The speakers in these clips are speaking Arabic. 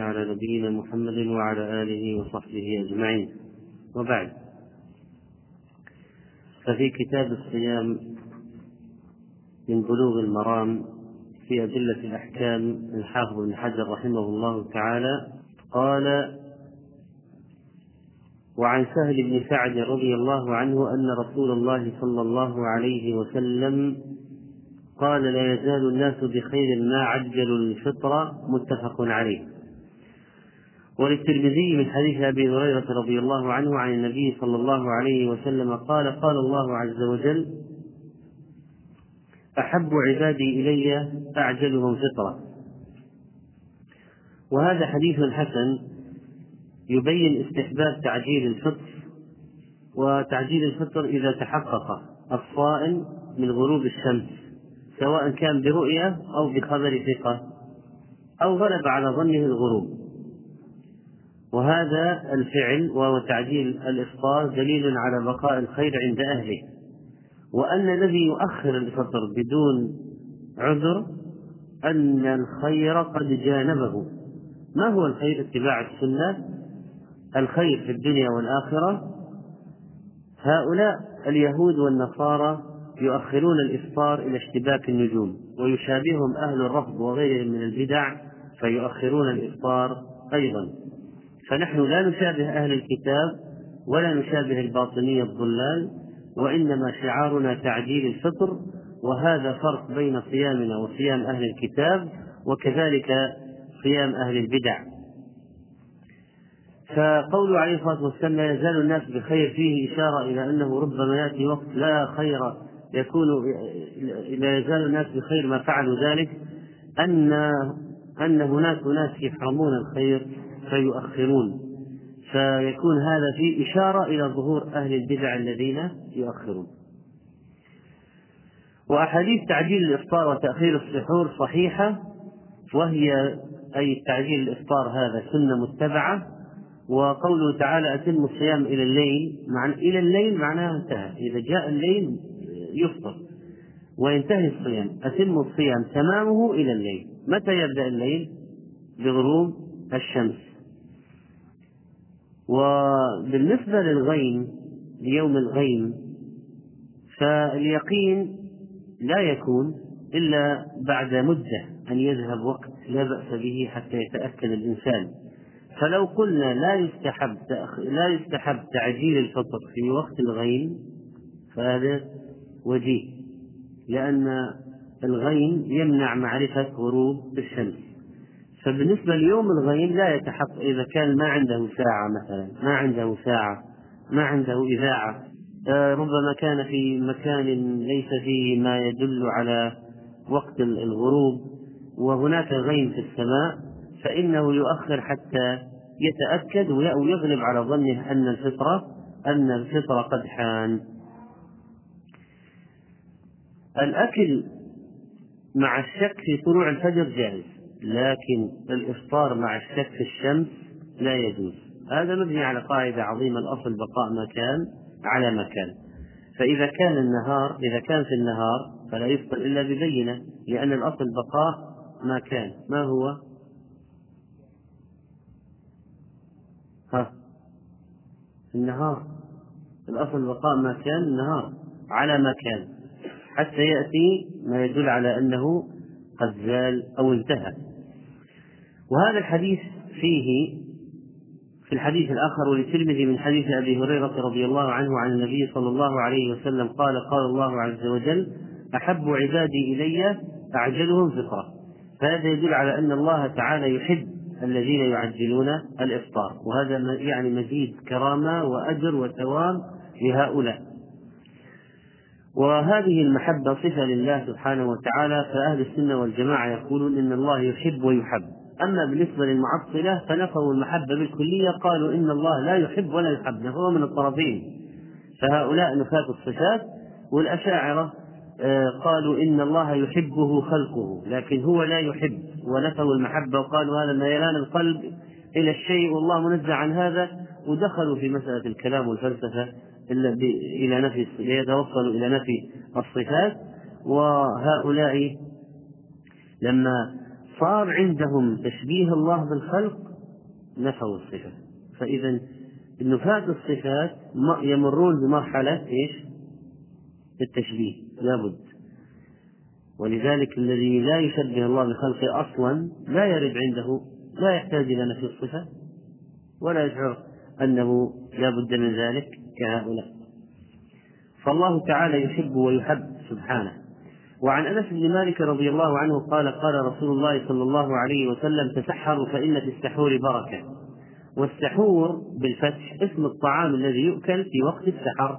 على نبينا محمد وعلى آله وصحبه أجمعين. وبعد. ففي كتاب الصيام من بلوغ المرام في أدلة الأحكام الحافظ بن حجر رحمه الله تعالى قال وعن سهل بن سعد رضي الله عنه أن رسول الله صلى الله عليه وسلم قال لا يزال الناس بخير ما عجلوا الفطر متفق عليه. وللترمذي من حديث أبي هريرة رضي الله عنه عن النبي صلى الله عليه وسلم قال قال الله عز وجل أحب عبادي إلي اعجلهم فطرة. وهذا حديث حسن يبين استحباب تعجيل الفطر وتعجيل الفطر إذا تحقق الصائم من غروب الشمس سواء كان برؤية أو بخبر ثقة أو غلب على ظنه الغروب. وهذا الفعل وهو تعجيل الإفطار دليل على بقاء الخير عند أهله. وأن الذي يؤخر الفطر بدون عذر أن الخير قد جانبه. ما هو الخير اتباع السنة؟ الخير في الدنيا والآخرة. هؤلاء اليهود والنصارى يؤخرون الإفطار إلى اشتباك النجوم ويشابههم أهل الرفض وغيرهم من البدع فيؤخرون الإفطار أيضا. فنحن لا نشابه أهل الكتاب ولا نشابه الباطنية الضلال وإنما شعارنا تعجيل الفطر وهذا فرق بين صيامنا وصيام أهل الكتاب وكذلك صيام أهل البدع. فقول عليه الصلاة والسلام لا يزال الناس بخير فيه إشارة إلى أنه ربما يأتي وقت لا خير يكون لا يزال الناس بخير ما فعلوا ذلك أن أن هناك ناس يفهمون الخير. فيؤخرون. فيكون هذا في إشارة إلى ظهور أهل البدع الذين يؤخرون. وأحاديث تعجيل الإفطار وتأخير السحور صحيحة وهي أي تعجيل الإفطار هذا سنة متبعة وقوله تعالى أتم الصيام إلى الليل. مع إلى الليل معناها انتهى. إذا جاء الليل يفطر. وينتهي الصيام. أتم الصيام تمامه إلى الليل. متى يبدأ الليل؟ بغروب الشمس. وبالنسبة للغيم ليوم الغيم فاليقين لا يكون إلا بعد مدة أن يذهب وقت لا بأس به حتى يتأكد الإنسان. فلو قلنا لا يستحب لا يستحب تعجيل الفطر في وقت الغيم فهذا وجيه لأن الغيم يمنع معرفة غروب الشمس. فبالنسبة ليوم الغيم لا يتحقق إذا كان ما عنده ساعة مثلا ما عنده ساعة ما عنده إذاعة آه، ربما كان في مكان ليس فيه ما يدل على وقت الغروب وهناك غيم في السماء فإنه يؤخر حتى يتأكد ويغلب على ظنه أن الفطرة أن الفطرة قد حان. الأكل مع الشك في طلوع الفجر جائز. لكن الإفطار مع الشك في الشمس لا يجوز. هذا مبني على قاعدة عظيمة الأصل بقاء مكان على مكان. فإذا كان النهار إذا كان في النهار فلا يفطر إلا ببينة لأن الأصل بقاء ما كان ما هو؟ ها؟ النهار. الأصل بقاء ما كان النهار على ما كان حتى يأتي ما يدل على أنه قد زال أو انتهى. وهذا الحديث فيه في الحديث الآخر وللترمذي من حديث أبي هريرة رضي الله عنه عن النبي صلى الله عليه وسلم قال قال الله عز وجل أحب عبادي إلي أعجلهم فطرة. فهذا يدل على أن الله تعالى يحب الذين يعجلون الإفطار. وهذا يعني مزيد كرامة وأجر وثواب لهؤلاء. وهذه المحبة صفة لله سبحانه وتعالى فأهل السنة والجماعة يقولون إن الله يحب ويحب. أما بالنسبة للمعطلة فنفوا المحبة بالكلية قالوا إن الله لا يحب ولا يحب نفوا من الطرفين. فهؤلاء نفاة الصفات والأشاعرة آه، قالوا إن الله يحبه خلقه لكن هو لا يحب. ونفوا المحبة وقالوا هذا ميلان القلب إلى الشيء والله منزه عن هذا. ودخلوا في مسألة الكلام والفلسفة إلى نفي ليتوصلوا إلى نفي الصفات. وهؤلاء لما صار عندهم تشبيه الله بالخلق نفوا الصفة فإذا النفاة الصفات يمرون بمرحلة إيش؟ التشبيه لابد ولذلك الذي لا يشبه الله بخلقه أصلا لا يرد عنده لا يحتاج إلى نفي الصفة ولا يشعر أنه لا بد من ذلك كهؤلاء. فالله تعالى يحب ويحب سبحانه. وعن أنس بن مالك رضي الله عنه قال قال رسول الله صلى الله عليه وسلم تسحروا فإن في السحور بركة. والسحور بالفتح اسم الطعام الذي يؤكل في وقت السحر.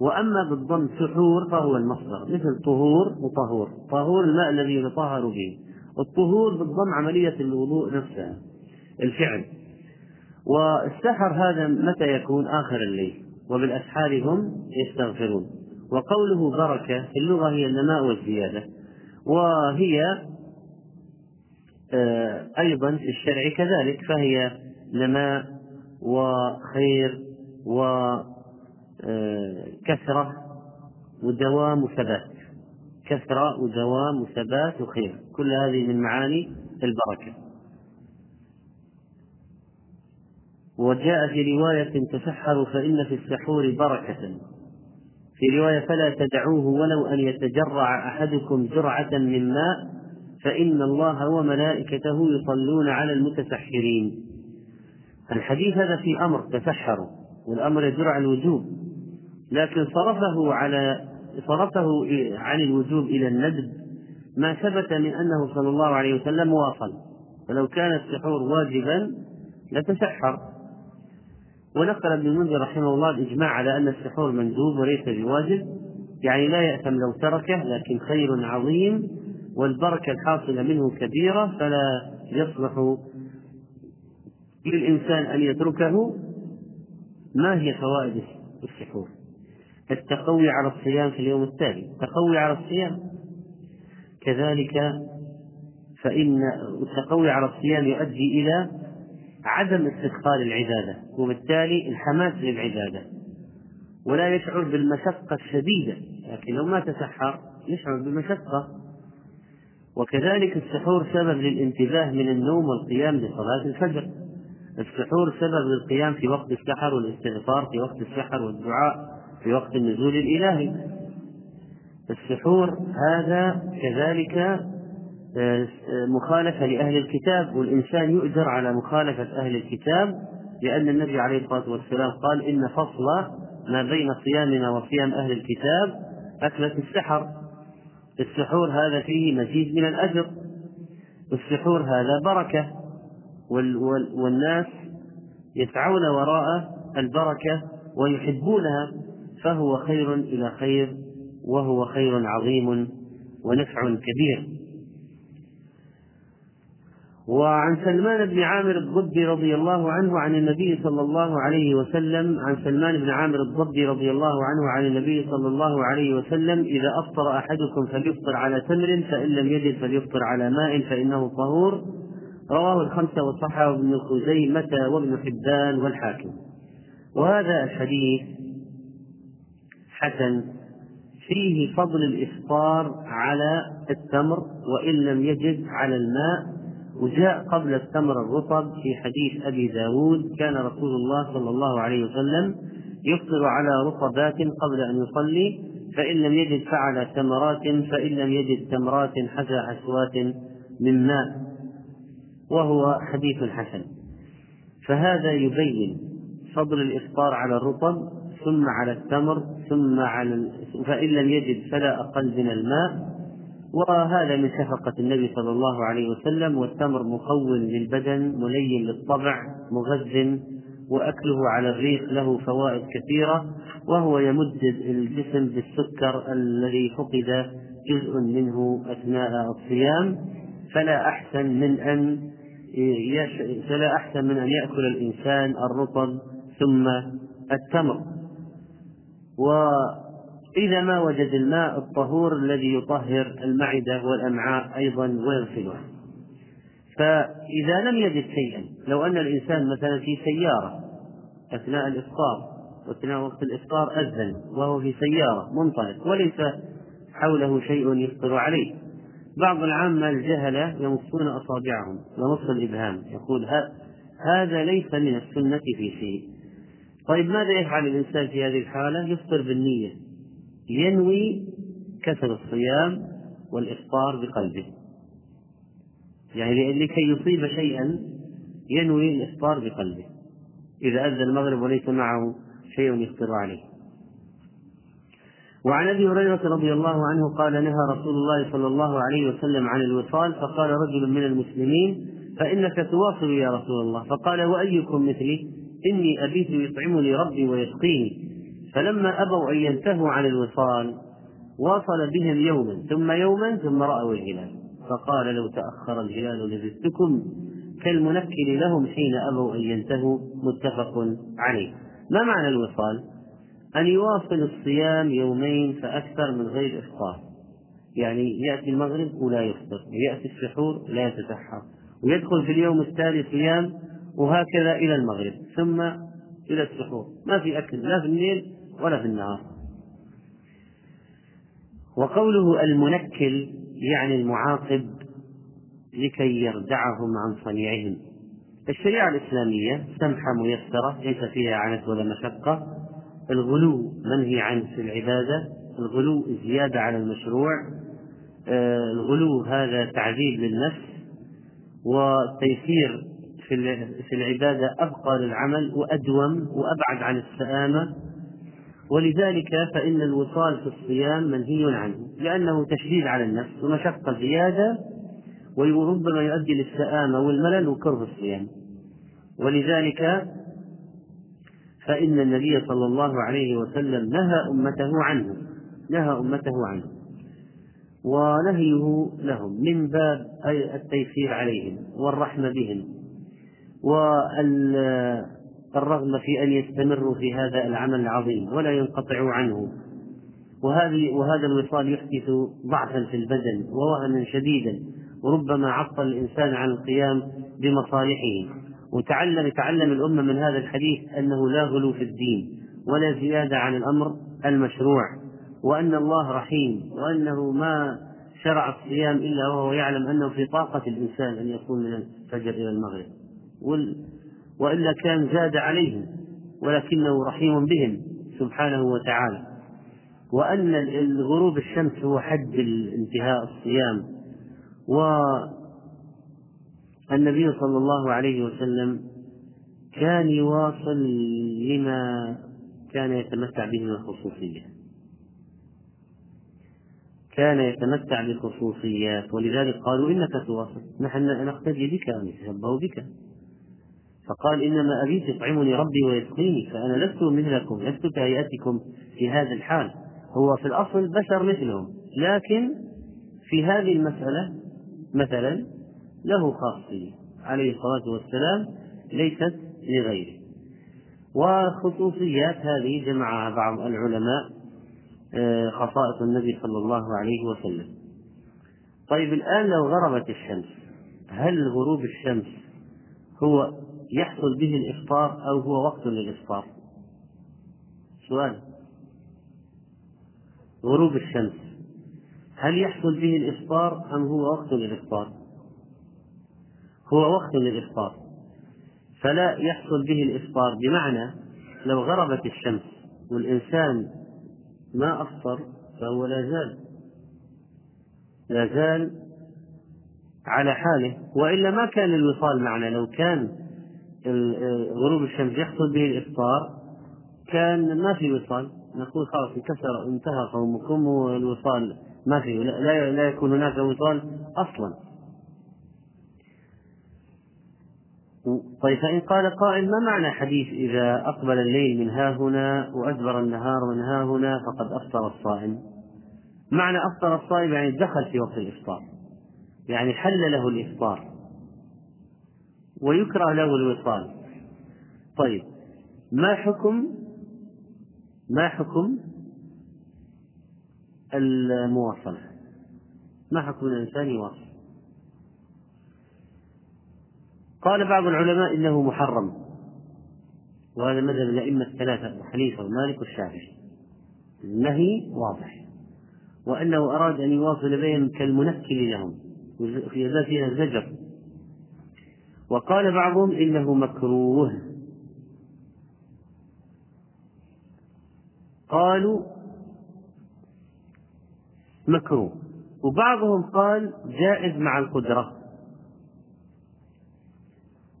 وأما بالضم سحور فهو المصدر مثل طهور وطهور طهور الماء الذي يتطهر به. الطهور بالضم عملية الوضوء نفسها الفعل. والسحر هذا متى يكون؟ آخر الليل. وبالأسحار هم يستغفرون. وقوله بركة في اللغة هي النماء والزيادة. وهي آه، أيضا في الشرع كذلك فهي نماء وخير وكثرة آه، ودوام وثبات كثرة ودوام وثبات وخير. كل هذه من معاني البركة. وجاء في رواية تسحروا فإن في السحور بركة. في رواية فلا تدعوه ولو أن يتجرع أحدكم جرعة من ماء فإن الله وملائكته يصلون على المتسحرين. الحديث هذا في أمر تسحروا والأمر يدل على الوجوب لكن صرفه على صرفه عن الوجوب إلى الندب ما ثبت من أنه صلى الله عليه وسلم واصل. فلو كان السحور واجبا لتسحر. ونقل ابن المنذر رحمه الله الإجماع على أن السحور مندوب وليس بواجب يعني لا يأثم لو تركه لكن خير عظيم والبركة الحاصلة منه كبيرة فلا يصلح للإنسان أن يتركه. ما هي فوائد السحور؟ التقوي على الصيام في اليوم التالي التقوي على الصيام. كذلك فإن التقوي على الصيام يؤدي إلى عدم استثقال العبادة وبالتالي الحماس للعبادة. ولا يشعر بالمشقة الشديدة لكن لو ما تسحر يشعر بالمشقة. وكذلك السحور سبب للانتباه من النوم والقيام لصلاة الفجر. السحور سبب للقيام في وقت السحر والاستغفار في وقت السحر والدعاء في وقت النزول الإلهي. السحور هذا كذلك مخالفة لأهل الكتاب والإنسان يؤجر على مخالفة أهل الكتاب لأن النبي عليه الصلاة والسلام قال إن فصل ما بين صيامنا وصيام أهل الكتاب أكلة السحر. السحور هذا فيه مزيد من الأجر. السحور هذا بركة والناس يسعون وراء البركة ويحبونها فهو خير إلى خير وهو خير عظيم ونفع كبير. وعن سلمان بن عامر الضبي رضي الله عنه عن النبي صلى الله عليه وسلم عن سلمان بن عامر الضبي رضي الله عنه عن النبي صلى الله عليه وسلم إذا أفطر أحدكم فليفطر على تمر فإن لم يجد فليفطر على ماء فإنه طهور. رواه الخمسة وصححه ابن خزيمة وابن حبان والحاكم. وهذا الحديث حسن فيه فضل الإفطار على التمر وإن لم يجد على الماء وجاء قبل التمر الرطب في حديث أبي داود كان رسول الله صلى الله عليه وسلم يفطر على رطبات قبل أن يصلي فإن لم يجد فعل تمرات فإن لم يجد تمرات حزى حسوات من ماء وهو حديث حسن. فهذا يبين فضل الإفطار على الرطب ثم على التمر ثم على فإن لم يجد فلا أقل من الماء وهذا من شفقة النبي صلى الله عليه وسلم والتمر مقوٍ للبدن ملين للطبع مغذ وأكله على الريق له فوائد كثيرة وهو يمد الجسم بالسكر الذي فقد جزء منه أثناء الصيام. فلا أحسن من أن فلا أحسن من أن يأكل الإنسان الرطب ثم التمر. و إذا ما وجد الماء الطهور الذي يطهر المعدة والأمعاء أيضا ويغسلها فإذا لم يجد شيئا لو أن الإنسان مثلا في سيارة أثناء الإفطار وأثناء وقت الإفطار أذن وهو في سيارة منطلق وليس حوله شيء يفطر عليه. بعض العامة الجهلة يمصون أصابعهم يمص الإبهام يقول هذا ليس من السنة في شيء. طيب ماذا يفعل الإنسان في هذه الحالة؟ يفطر بالنية. ينوي كسر الصيام والإفطار بقلبه. يعني لكي يصيب شيئا ينوي الإفطار بقلبه. إذا أذن المغرب وليس معه شيء يفطر عليه. وعن أبي هريرة رضي الله عنه قال نهى رسول الله صلى الله عليه وسلم عن الوصال فقال رجل من المسلمين فإنك تواصل يا رسول الله. فقال وأيكم مثلي؟ إني أبيت يطعمني ربي ويسقيني فلما أبوا أن ينتهوا عن الوصال واصل بهم يوما ثم يوما ثم رأوا الهلال. فقال لو تأخر الهلال لزدتكم كالمنكل لهم حين أبوا أن ينتهوا. متفق عليه. ما معنى الوصال؟ أن يواصل الصيام يومين فأكثر من غير إفطار. يعني يأتي المغرب ولا يفطر ويأتي السحور لا يتسحر ويدخل في اليوم التالي صيام وهكذا إلى المغرب ثم إلى السحور. ما في أكل لا في الليل ولا في النهار. وقوله المنكل يعني المعاقب لكي يردعهم عن صنيعهم. الشريعة الإسلامية سمحة ميسرة ليس فيها عنت ولا مشقة. الغلو منهي عنه في العبادة الغلو زيادة على المشروع. آه، الغلو هذا تعذيب للنفس والتيسير في العبادة أبقى للعمل وأدوم وأبعد عن السآمة. ولذلك فإن الوصال في الصيام منهي عنه لأنه تشديد على النفس ومشقة زيادة وربما يؤدي للسآمة والملل وكره الصيام. ولذلك فإن النبي صلى الله عليه وسلم نهى أمته عنه نهى أمته عنه ونهيه لهم من باب التيسير عليهم والرحمة بهم والرغبة في أن يستمروا في هذا العمل العظيم ولا ينقطعوا عنه. وهذه وهذا الوصال يحدث ضعفا في البدن ووهنا شديدا وربما عطل الإنسان عن القيام بمصالحه. وتعلم تعلم الأمة من هذا الحديث أنه لا غلو في الدين ولا زيادة عن الأمر المشروع وأن الله رحيم وأنه ما شرع الصيام إلا وهو يعلم أنه في طاقة الإنسان أن يكون من الفجر إلى المغرب. وإلا كان زاد عليهم ولكنه رحيم بهم سبحانه وتعالى. وأن الغروب الشمس هو حد انتهاء الصيام النبي صلى الله عليه وسلم كان يواصل لما كان يتمتع به من الخصوصية كان يتمتع بخصوصيات ولذلك قالوا إنك تواصل نحن نقتدي بك ونتشبه بك. فقال إنما أبيت يطعمني ربي ويسقيني فأنا لست مثلكم لست كهيئتكم في هذا الحال. هو في الأصل بشر مثلهم لكن في هذه المسألة مثلا له خاصية. عليه الصلاة والسلام ليست لغيره. وخصوصيات هذه جمعها بعض العلماء آه، خصائص النبي صلى الله عليه وسلم. طيب الآن لو غربت الشمس هل غروب الشمس هو يحصل به الإفطار أو هو وقت للإفطار. سؤال. غروب الشمس. هل يحصل به الإفطار أم هو وقت للإفطار؟ هو وقت للإفطار. فلا يحصل به الإفطار. بمعنى لو غربت الشمس والإنسان ما أفطر فهو لا زال لا زال على حاله. وإلا ما كان الوصال معنا. لو كان غروب الشمس يحصل به الإفطار كان ما في وصال. نقول خلاص انكسر انتهى صومكم والوصال ما في لا, لا يكون هناك وصال أصلا. طيب فإن قال قائل ما معنى حديث إذا أقبل الليل من ها هنا وأدبر النهار من ها هنا فقد أفطر الصائم؟ معنى أفطر الصائم يعني دخل في وقت الإفطار يعني حل له الإفطار. ويكره له الوصال. طيب ما حكم ما حكم المواصلة؟ ما حكم الإنسان يواصل؟ قال بعض العلماء إنه محرم وهذا مذهب الأئمة الثلاثة أبو حنيفة ومالك والشافعي. النهي واضح وأنه أراد أن يواصل بهم كالمنكل لهم في فيها زجر وقال بعضهم إنه مكروه. قالوا مكروه. وبعضهم قال جائز مع القدرة.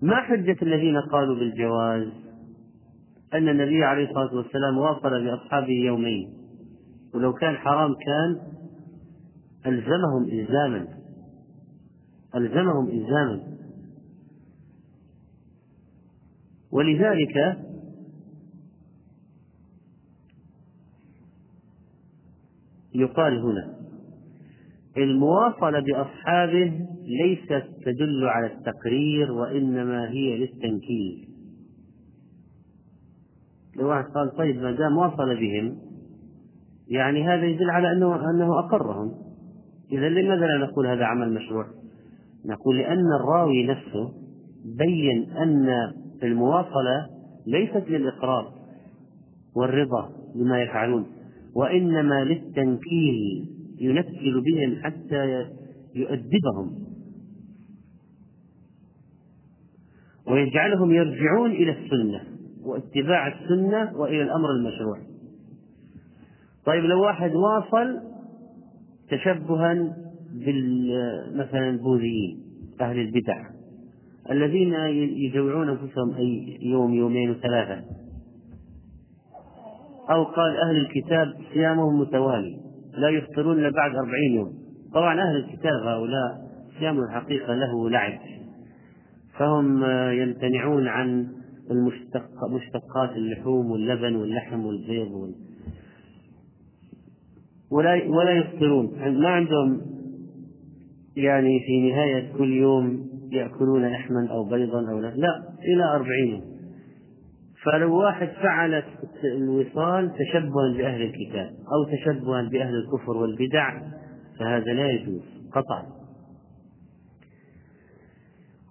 ما حجة الذين قالوا بالجواز أن النبي عليه الصلاة والسلام واصل بأصحابه يومين؟ ولو كان حرام كان ألزمهم إلزاما. ألزمهم إلزاما. ولذلك يقال هنا المواصلة بأصحابه ليست تدل على التقرير وإنما هي للتنكيل لو واحد قال طيب ما دام واصل بهم يعني هذا يدل على أنه أنه أقرهم إذا لماذا لا نقول هذا عمل مشروع؟ نقول لأن الراوي نفسه بين أن المواصلة ليست للإقرار والرضا بما يفعلون وإنما للتنكيل ينكل بهم حتى يؤدبهم. ويجعلهم يرجعون إلى السنة واتباع السنة وإلى الأمر المشروع. طيب لو واحد واصل تشبها مثلا البوذيين أهل البدع. الذين يجوعون أنفسهم أي يوم يومين وثلاثة. أو قال أهل الكتاب صيامهم متوالي لا يفطرون إلا بعد أربعين يوم. طبعا أهل الكتاب هؤلاء صيام الحقيقة له لعب. فهم يمتنعون عن المشتق مشتقات اللحوم واللبن واللحم والبيض وال... ولا ولا يفطرون. ما عندهم يعني في نهاية كل يوم يأكلون لحما أو بيضا أو لا, لا إلى أربعين فلو واحد فعل الوصال تشبها بأهل الكتاب أو تشبها بأهل الكفر والبدع فهذا لا يجوز قطعا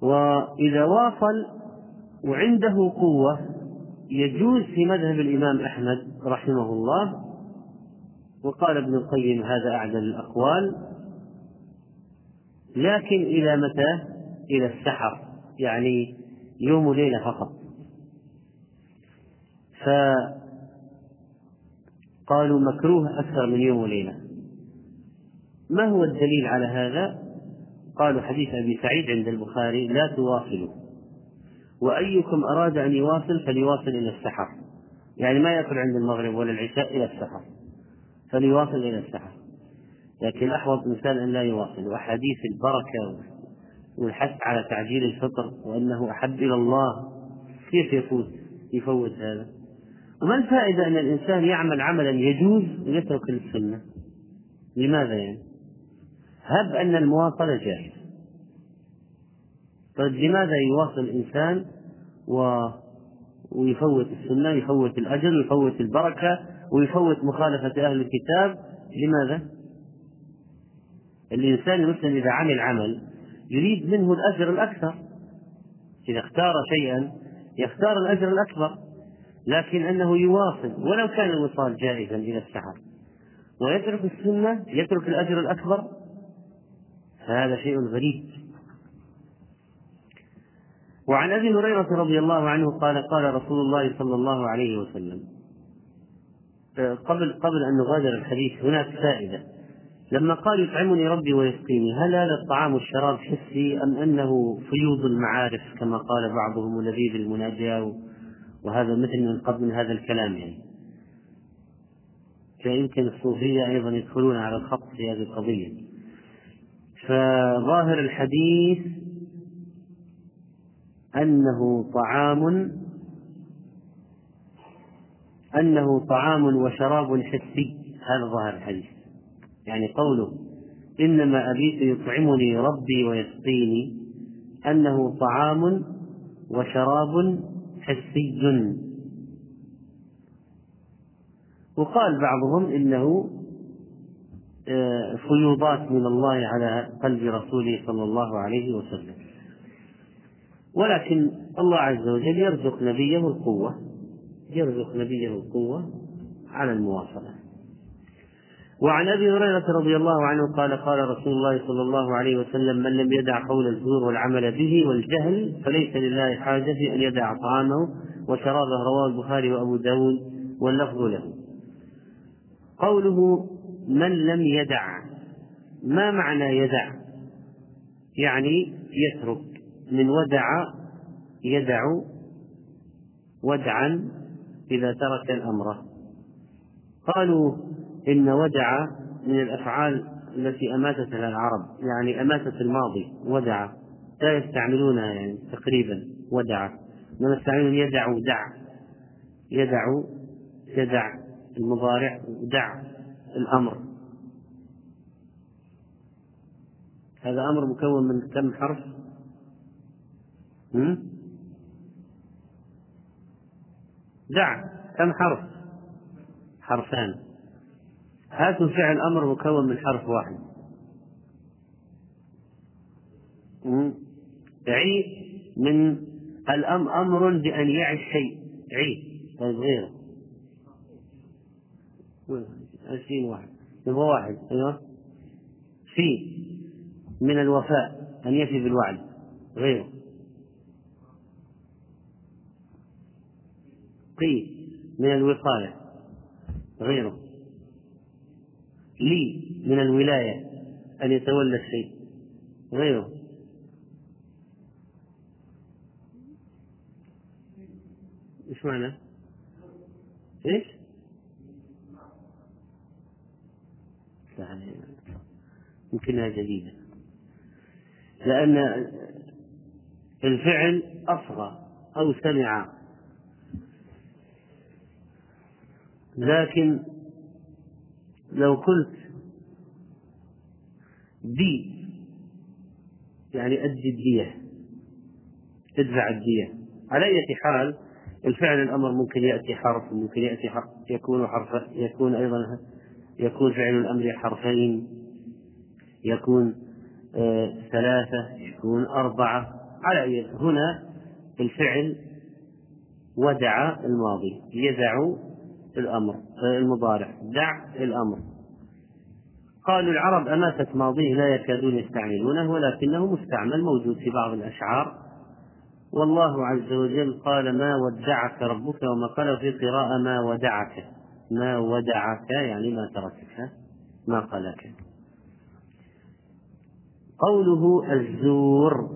وإذا واصل وعنده قوة يجوز في مذهب الإمام أحمد رحمه الله وقال ابن القيم هذا أعدل الأقوال لكن إلى متى؟ إلى السحر يعني يوم وليلة فقط. فقالوا مكروه أكثر من يوم وليلة. ما هو الدليل على هذا؟ قالوا حديث أبي سعيد عند البخاري لا تواصلوا. وأيكم أراد أن يواصل فليواصل إلى السحر. يعني ما يأكل عند المغرب ولا العشاء إلى السحر. فليواصل إلى السحر. لكن أحوط مثال أن لا يواصل. وأحاديث البركة والحث على تعجيل الفطر وأنه أحب إلى الله. كيف يفوت يفوت هذا. وما الفائدة أن الإنسان يعمل عملا يجوز ويترك السنة لماذا يعني؟ هب أن المواصلة جائزة طيب لماذا يواصل الإنسان و... ويفوت السنة يفوت الأجر يفوت البركة ويفوت مخالفة أهل الكتاب؟ لماذا؟ الإنسان المسلم إذا عمل عمل يريد منه الأجر الأكثر. إذا اختار شيئا يختار الأجر الأكبر لكن أنه يواصل ولو كان الوصال جائزا إلى السحر. ويترك السنة يترك الأجر الأكبر. فهذا شيء غريب. وعن أبي هريرة رضي الله عنه قال قال رسول الله صلى الله عليه وسلم قبل قبل أن نغادر الحديث هناك فائدة. لما قال يطعمني ربي ويسقيني هل هذا الطعام والشراب حسي أم أنه فيوض المعارف كما قال بعضهم لذيذ المناجاة؟ وهذا مثل من قبل هذا الكلام يعني. فيمكن الصوفية أيضا يدخلون على الخط في هذه القضية. فظاهر الحديث أنه طعام أنه طعام وشراب حسي. هذا ظاهر الحديث. يعني قوله إنما أبيت يطعمني ربي ويسقيني أنه طعام وشراب حسي. وقال بعضهم إنه آه، فيوضات من الله على قلب رسوله صلى الله عليه وسلم. ولكن الله عز وجل يرزق نبيه القوة يرزق نبيه القوة على المواصلة وعن أبي هريرة رضي الله عنه قال قال رسول الله صلى الله عليه وسلم من لم يدع قول الزور والعمل به والجهل فليس لله حاجة في أن يدع طعامه. وشرابه رواه البخاري وأبو داود واللفظ له. قوله من لم يدع ما معنى يدع؟ يعني يترك. من ودع يدع ودعا إذا ترك الأمر. قالوا إن ودع من الأفعال التي أماتتها العرب يعني أماتت الماضي ودع. لا يستعملونها يعني تقريبا ودع. إنما يستعملون يدع دع يدع يدع المضارع دع الأمر. هذا أمر مكون من كم حرف؟ دع. كم حرف؟ حرفان. هاتوا فعل أمر مكون من حرف واحد. عي من الأم أمر بأن يعي الشيء. عي طيب غيره. عشرين واحد. يبغى واحد. أيوه. في من الوفاء أن يفي بالوعد. غيره. قي من الوقاية. غيره. لي من الولاية أن يتولى الشيء غيره إيش معنى؟ إيش؟ يمكنها جديدة لأن الفعل أصغى أو سمع لكن لو قلت دي يعني أدي الدية ادفع الدية. على أي حال الفعل الأمر ممكن يأتي حرف ممكن يأتي حرف يكون حرف يكون أيضا يكون فعل الأمر حرفين يكون آه ثلاثة يكون أربعة. على أي هنا الفعل ودع الماضي يدع الأمر المضارع. دع الأمر. قالوا العرب أماتت ماضيه لا يكادون يستعملونه ولكنه مستعمل موجود في بعض الأشعار. والله عز وجل قال ما ودعك ربك وما قال في قراءة ما ودعك. ما ودعك يعني ما تركك ما قالك قوله الزور.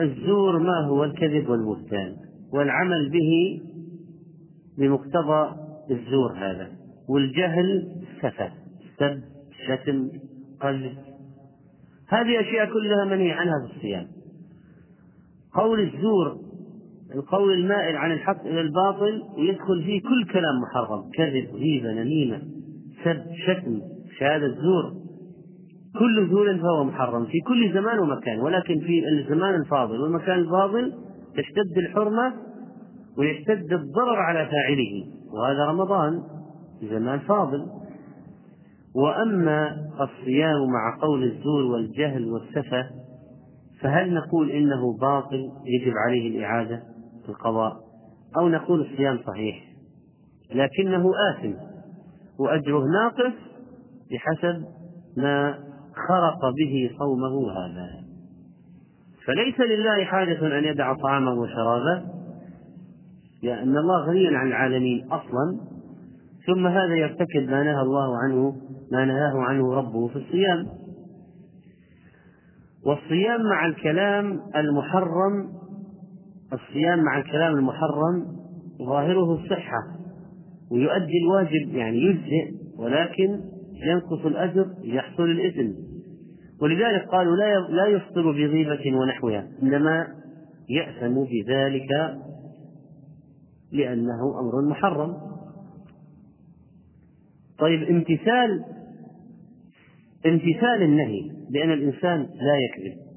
الزور ما هو؟ الكذب والبهتان. والعمل به بمقتضى الزور هذا. والجهل سفة سب شتم قذف هذه أشياء كلها منهي عنها في الصيام. قول الزور القول المائل عن الحق إلى الباطل يدخل فيه كل كلام محرم كذب غيبة نميمة سب شتم شهادة زور. كل زور فهو محرم في كل زمان ومكان ولكن في الزمان الفاضل. والمكان الفاضل تشتد الحرمة ويشتد الضرر على فاعله. وهذا رمضان زمان فاضل وأما الصيام مع قول الزور والجهل والسفة فهل نقول إنه باطل يجب عليه الإعادة في القضاء؟ أو نقول الصيام صحيح؟ لكنه آثم وأجره ناقص بحسب ما خرق به صومه هذا. فليس لله حاجة أن يدع طعامه وشرابه لأن الله غني عن العالمين أصلا ثم هذا يرتكب ما نهى الله عنه ما نهاه عنه ربه في الصيام. والصيام مع الكلام المحرم الصيام مع الكلام المحرم ظاهره الصحة ويؤدي الواجب يعني يجزئ ولكن ينقص الأجر يحصل الإثم. ولذلك قالوا لا لا يفطر بغيبة ونحوها إنما يأثم بذلك لأنه أمر محرم. طيب امتثال امتثال النهي بأن الإنسان لا يكذب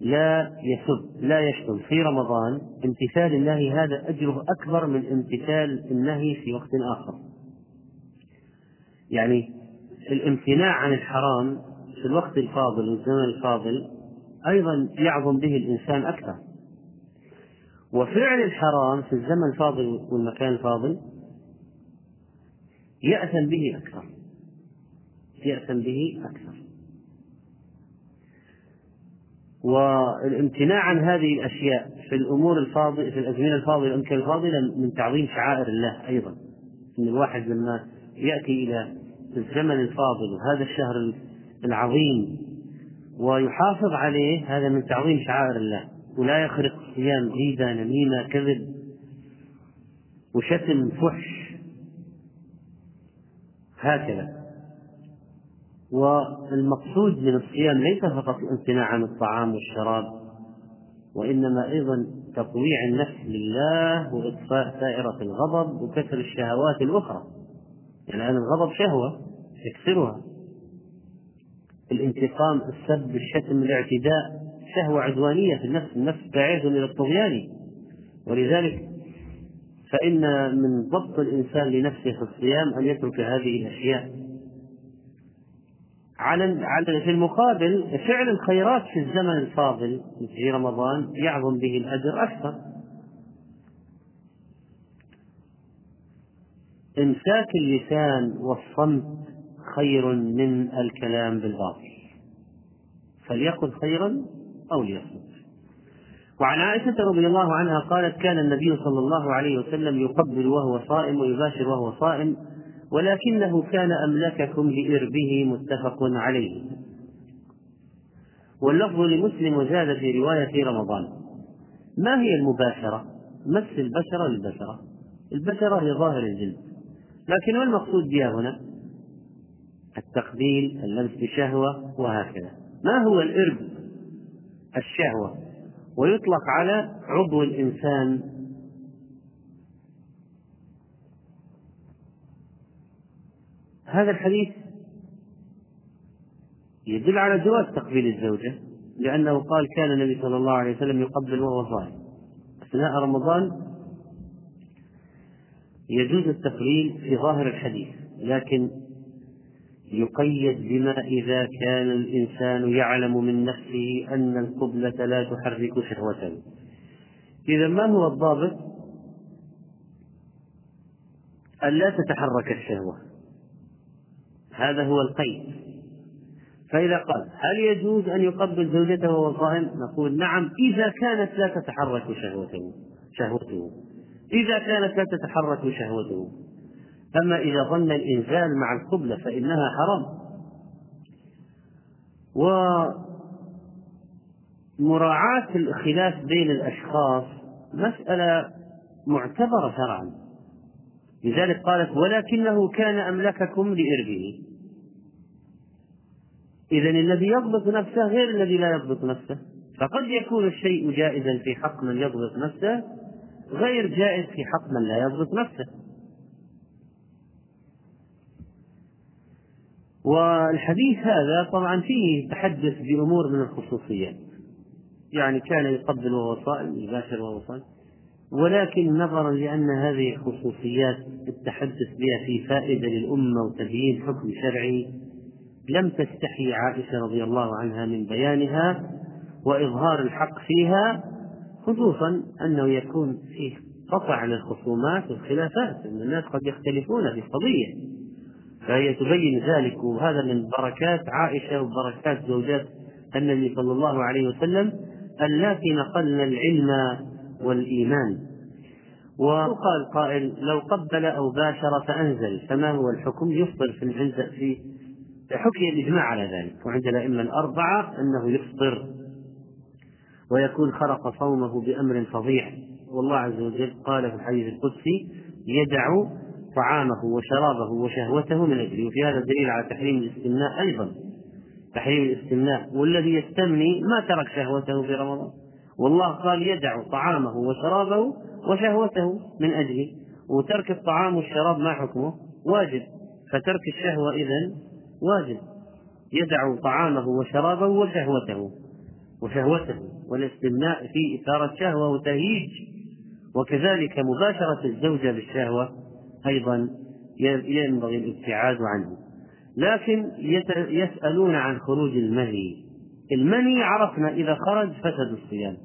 لا يسب لا يشتم في رمضان امتثال النهي هذا أجره أكبر من امتثال النهي في وقت آخر. يعني الامتناع عن الحرام في الوقت الفاضل والزمن الفاضل أيضا يعظم به الإنسان أكثر. وفعل الحرام في الزمن الفاضل والمكان الفاضل يأثم به أكثر. يأثم به أكثر. والامتناع عن هذه الأشياء في الأمور الفاضلة في الأزمنة الفاضلة والأمكنة الفاضلة من تعظيم شعائر الله أيضا. أن الواحد لما يأتي إلى الزمن الفاضل وهذا الشهر العظيم ويحافظ عليه هذا من تعظيم شعائر الله ولا يخرق صيام غيبة نميمة كذب وشتم فحش. هكذا. والمقصود من الصيام ليس فقط الامتناع عن الطعام والشراب وإنما أيضا تطويع النفس لله وإطفاء سائرة الغضب وكسر الشهوات الأخرى. يعني الآن الغضب شهوة يكسرها. الانتقام السب الشتم الاعتداء شهوة عدوانية في النفس النفس داعية إلى الطغيان. ولذلك فإن من ضبط الإنسان لنفسه في الصيام أن يترك هذه الأشياء. على على في المقابل فعل الخيرات في الزمن الفاضل في رمضان يعظم به الأجر أكثر. إمساك اللسان والصمت خير من الكلام بالباطل. فليقل خيرا أو ليصمت وعن عائشة رضي الله عنها قالت كان النبي صلى الله عليه وسلم يقبل وهو صائم ويباشر وهو صائم ولكنه كان أملككم لإربه متفق عليه واللفظ لمسلم وزاد في رواية في رمضان ما هي المباشرة؟ مس البشرة للبشرة البشرة هي ظاهر الجلد لكن ما المقصود بها هنا؟ التقبيل اللمس بشهوة وهكذا ما هو الإرب؟ الشهوة ويطلق على عضو الإنسان. هذا الحديث يدل على جواز تقبيل الزوجة لأنه قال كان النبي صلى الله عليه وسلم يقبل وهو صائم. أثناء رمضان يجوز التقبيل في ظاهر الحديث لكن يقيد بما إذا كان الإنسان يعلم من نفسه أن القبلة لا تحرك شهوته إذا ما هو الضابط؟ أن لا تتحرك الشهوة. هذا هو القيد. فإذا قال هل يجوز أن يقبل زوجته وهو صائم؟ نقول نعم إذا كانت لا تتحرك شهوته. شهوته. إذا كانت لا تتحرك شهوته. أما إذا ظن الإنزال مع القبلة فإنها حرام. ومراعاة الخلاف بين الأشخاص مسألة معتبرة شرعا. لذلك قالت ولكنه كان أملككم لإربه. إذا الذي يضبط نفسه غير الذي لا يضبط نفسه. فقد يكون الشيء جائزا في حق من يضبط نفسه غير جائز في حق من لا يضبط نفسه. والحديث هذا طبعا فيه تحدث بأمور من الخصوصيات. يعني كان يقبل وهو صائم يباشر وهو صائم ولكن نظرا لأن هذه خصوصيات التحدث بها في فائدة للأمة وتبيين حكم شرعي لم تستحي عائشة رضي الله عنها من بيانها وإظهار الحق فيها خصوصا أنه يكون فيه قطع للخصومات والخلافات أن الناس قد يختلفون في قضية فهي تبين ذلك وهذا من بركات عائشة وبركات زوجات النبي صلى الله عليه وسلم اللاتي نقلن العلم والإيمان. وقال قائل لو قبل أو باشر فأنزل فما هو الحكم؟ يفطر في في حكي الإجماع على ذلك وعند الأئمة الأربعة أنه يفطر ويكون خرق صومه بأمر فظيع. والله عز وجل قال في الحديث القدسي يدع طعامه وشرابه وشهوته من أجله. وفي هذا دليل على تحريم الاستمناء أيضا. تحريم الاستمناء. والذي يستمني ما ترك شهوته في رمضان. والله قال يدع طعامه وشرابه وشهوته من أجله. وترك الطعام والشراب ما حكمه؟ واجب. فترك الشهوة إذن واجب. يدع طعامه وشرابه وشهوته. وشهوته. والاستمناء في إثارة شهوة وتهييج وكذلك مباشرة الزوجة بالشهوة. أيضا ينبغي الابتعاد عنه. لكن يسألون عن خروج المني المني عرفنا إذا خرج فسد الصيام.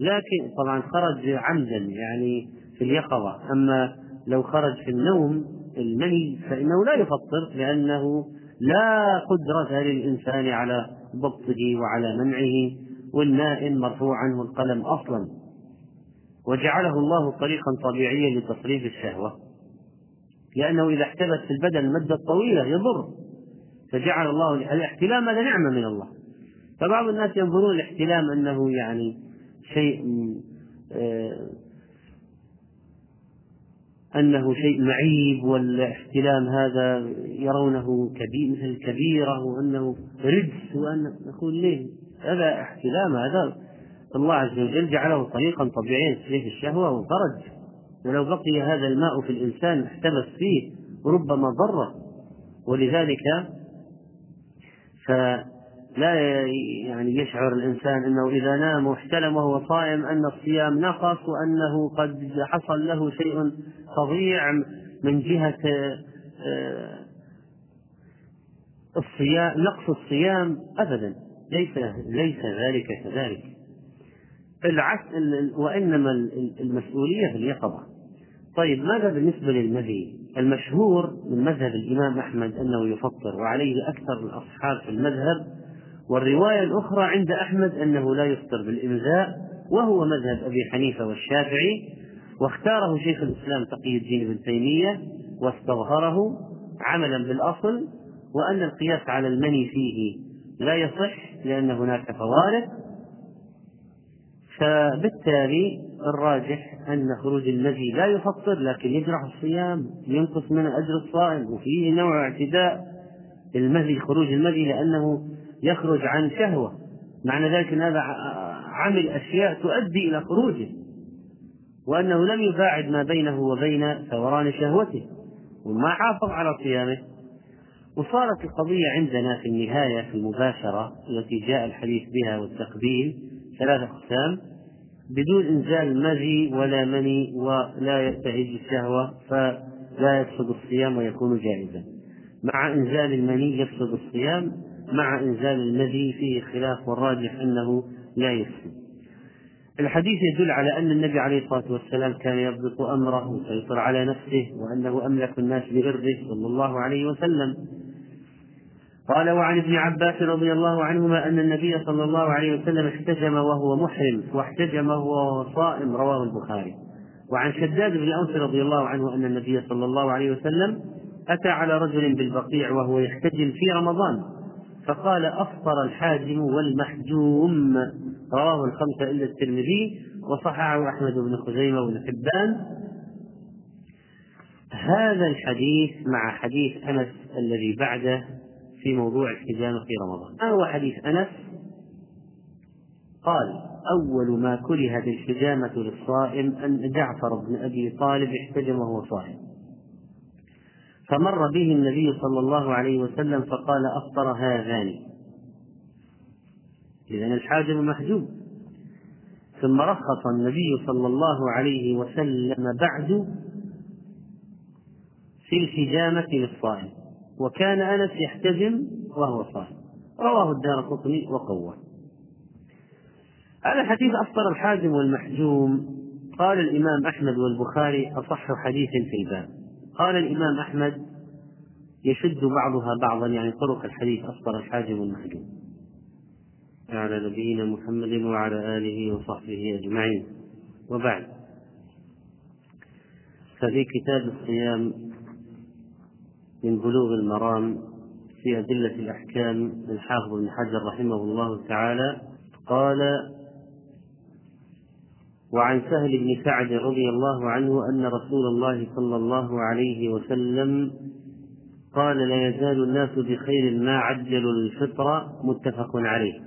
لكن طبعا خرج عمدا يعني في اليقظة. أما لو خرج في النوم المني فإنه لا يفطر لأنه لا قدرة للإنسان على ضبطه وعلى منعه والنائم مرفوع عنه القلم أصلا. وجعله الله طريقا طبيعيا لتصريف الشهوة. لأنه إذا احتبس في البدن المدة طويلة يضر. فجعل الله الاحتلام هذا نعمة من الله. فبعض الناس ينظرون الاحتلام أنه يعني شيء آه، أنه شيء معيب والاحتلام هذا يرونه كبير مثل الكبيرة وأنه رجس وأن نقول ليه؟ هذا احتلام هذا الله عز وجل جعله طريقا طبيعيا لتصريف الشهوة وفرج ولو بقي هذا الماء في الإنسان احتبس فيه ربما ضره ولذلك فلا يعني يشعر الإنسان أنه إذا نام واحتلم وهو صائم أن الصيام نقص وأنه قد حصل له شيء فظيع من جهة آه، الصيام نقص الصيام أبدا. ليس ليس ذلك كذلك. العكس وإنما المسؤولية في اليقظة. طيب ماذا بالنسبة للمذي المشهور من مذهب الإمام أحمد أنه يفطر وعليه أكثر الأصحاب في المذهب والرواية الأخرى عند أحمد أنه لا يفطر بالإمزاء وهو مذهب أبي حنيفة والشافعي واختاره شيخ الإسلام تقي الدين ابن تيمية واستظهره عملا بالأصل وأن القياس على المني فيه لا يصح لأن هناك فوارق فبالتالي الراجح أن خروج المذي لا يفطر لكن يجرح الصيام ينقص من أجر الصائم وفيه نوع اعتداء المذي خروج المذي لأنه يخرج عن شهوة. معنى ذلك أن هذا عمل أشياء تؤدي إلى خروجه وأنه لم يباعد ما بينه وبين ثوران شهوته وما حافظ على صيامه. وصارت القضية عندنا في النهاية في المباشرة التي جاء الحديث بها والتقبيل ثلاثة أقسام. بدون إنزال مذي ولا مني ولا ينتهج الشهوة فلا يفسد الصيام ويكون جائزا. مع إنزال المني يفسد الصيام مع إنزال المذي فيه خلاف والراجح أنه لا يفسد الحديث يدل على أن النبي عليه الصلاة والسلام كان يضبط أمره ويسيطر على نفسه وأنه أملك الناس بإرضه صلى الله عليه وسلم. قال وعن ابن عباس رضي الله عنهما أن النبي صلى الله عليه وسلم احتجم وهو محرم واحتجم وهو صائم رواه البخاري. وعن شداد بن أوس رضي الله عنه أن النبي صلى الله عليه وسلم أتى على رجل بالبقيع وهو يحتجم في رمضان فقال أفطر الحاجم والمحجوم. رواه الخمسة إلا الترمذي وصححه أحمد بن خزيمة بن حبان. هذا الحديث مع حديث أنس الذي بعده في موضوع الحجامة في رمضان. ما هو حديث أنس؟ قال أول ما كرهت الحجامة للصائم أن جعفر بن أبي طالب احتجم وهو صائم. فمر به النبي صلى الله عليه وسلم فقال أفطر هذان. إذا الحاجم محجوب. ثم رخص النبي صلى الله عليه وسلم بعد في الحجامة للصائم. وكان أنس يحتجم وهو صائم. رواه الدار قطني وقوه هذا الحديث أفطر الحاجم والمحجوم. قال الإمام أحمد والبخاري أصح حديث في الباب. قال الإمام أحمد يشد بعضها بعضا يعني طرق الحديث أفطر الحاجم والمحجوم. على نبينا محمد وعلى آله وصحبه أجمعين. وبعد ففي كتاب الصيام من بلوغ المرام في أدلة الأحكام للحافظ بن حجر رحمه الله تعالى قال وعن سهل بن سعد رضي الله عنه أن رسول الله صلى الله عليه وسلم قال لا يزال الناس بخير ما عجلوا الفطر متفق عليه.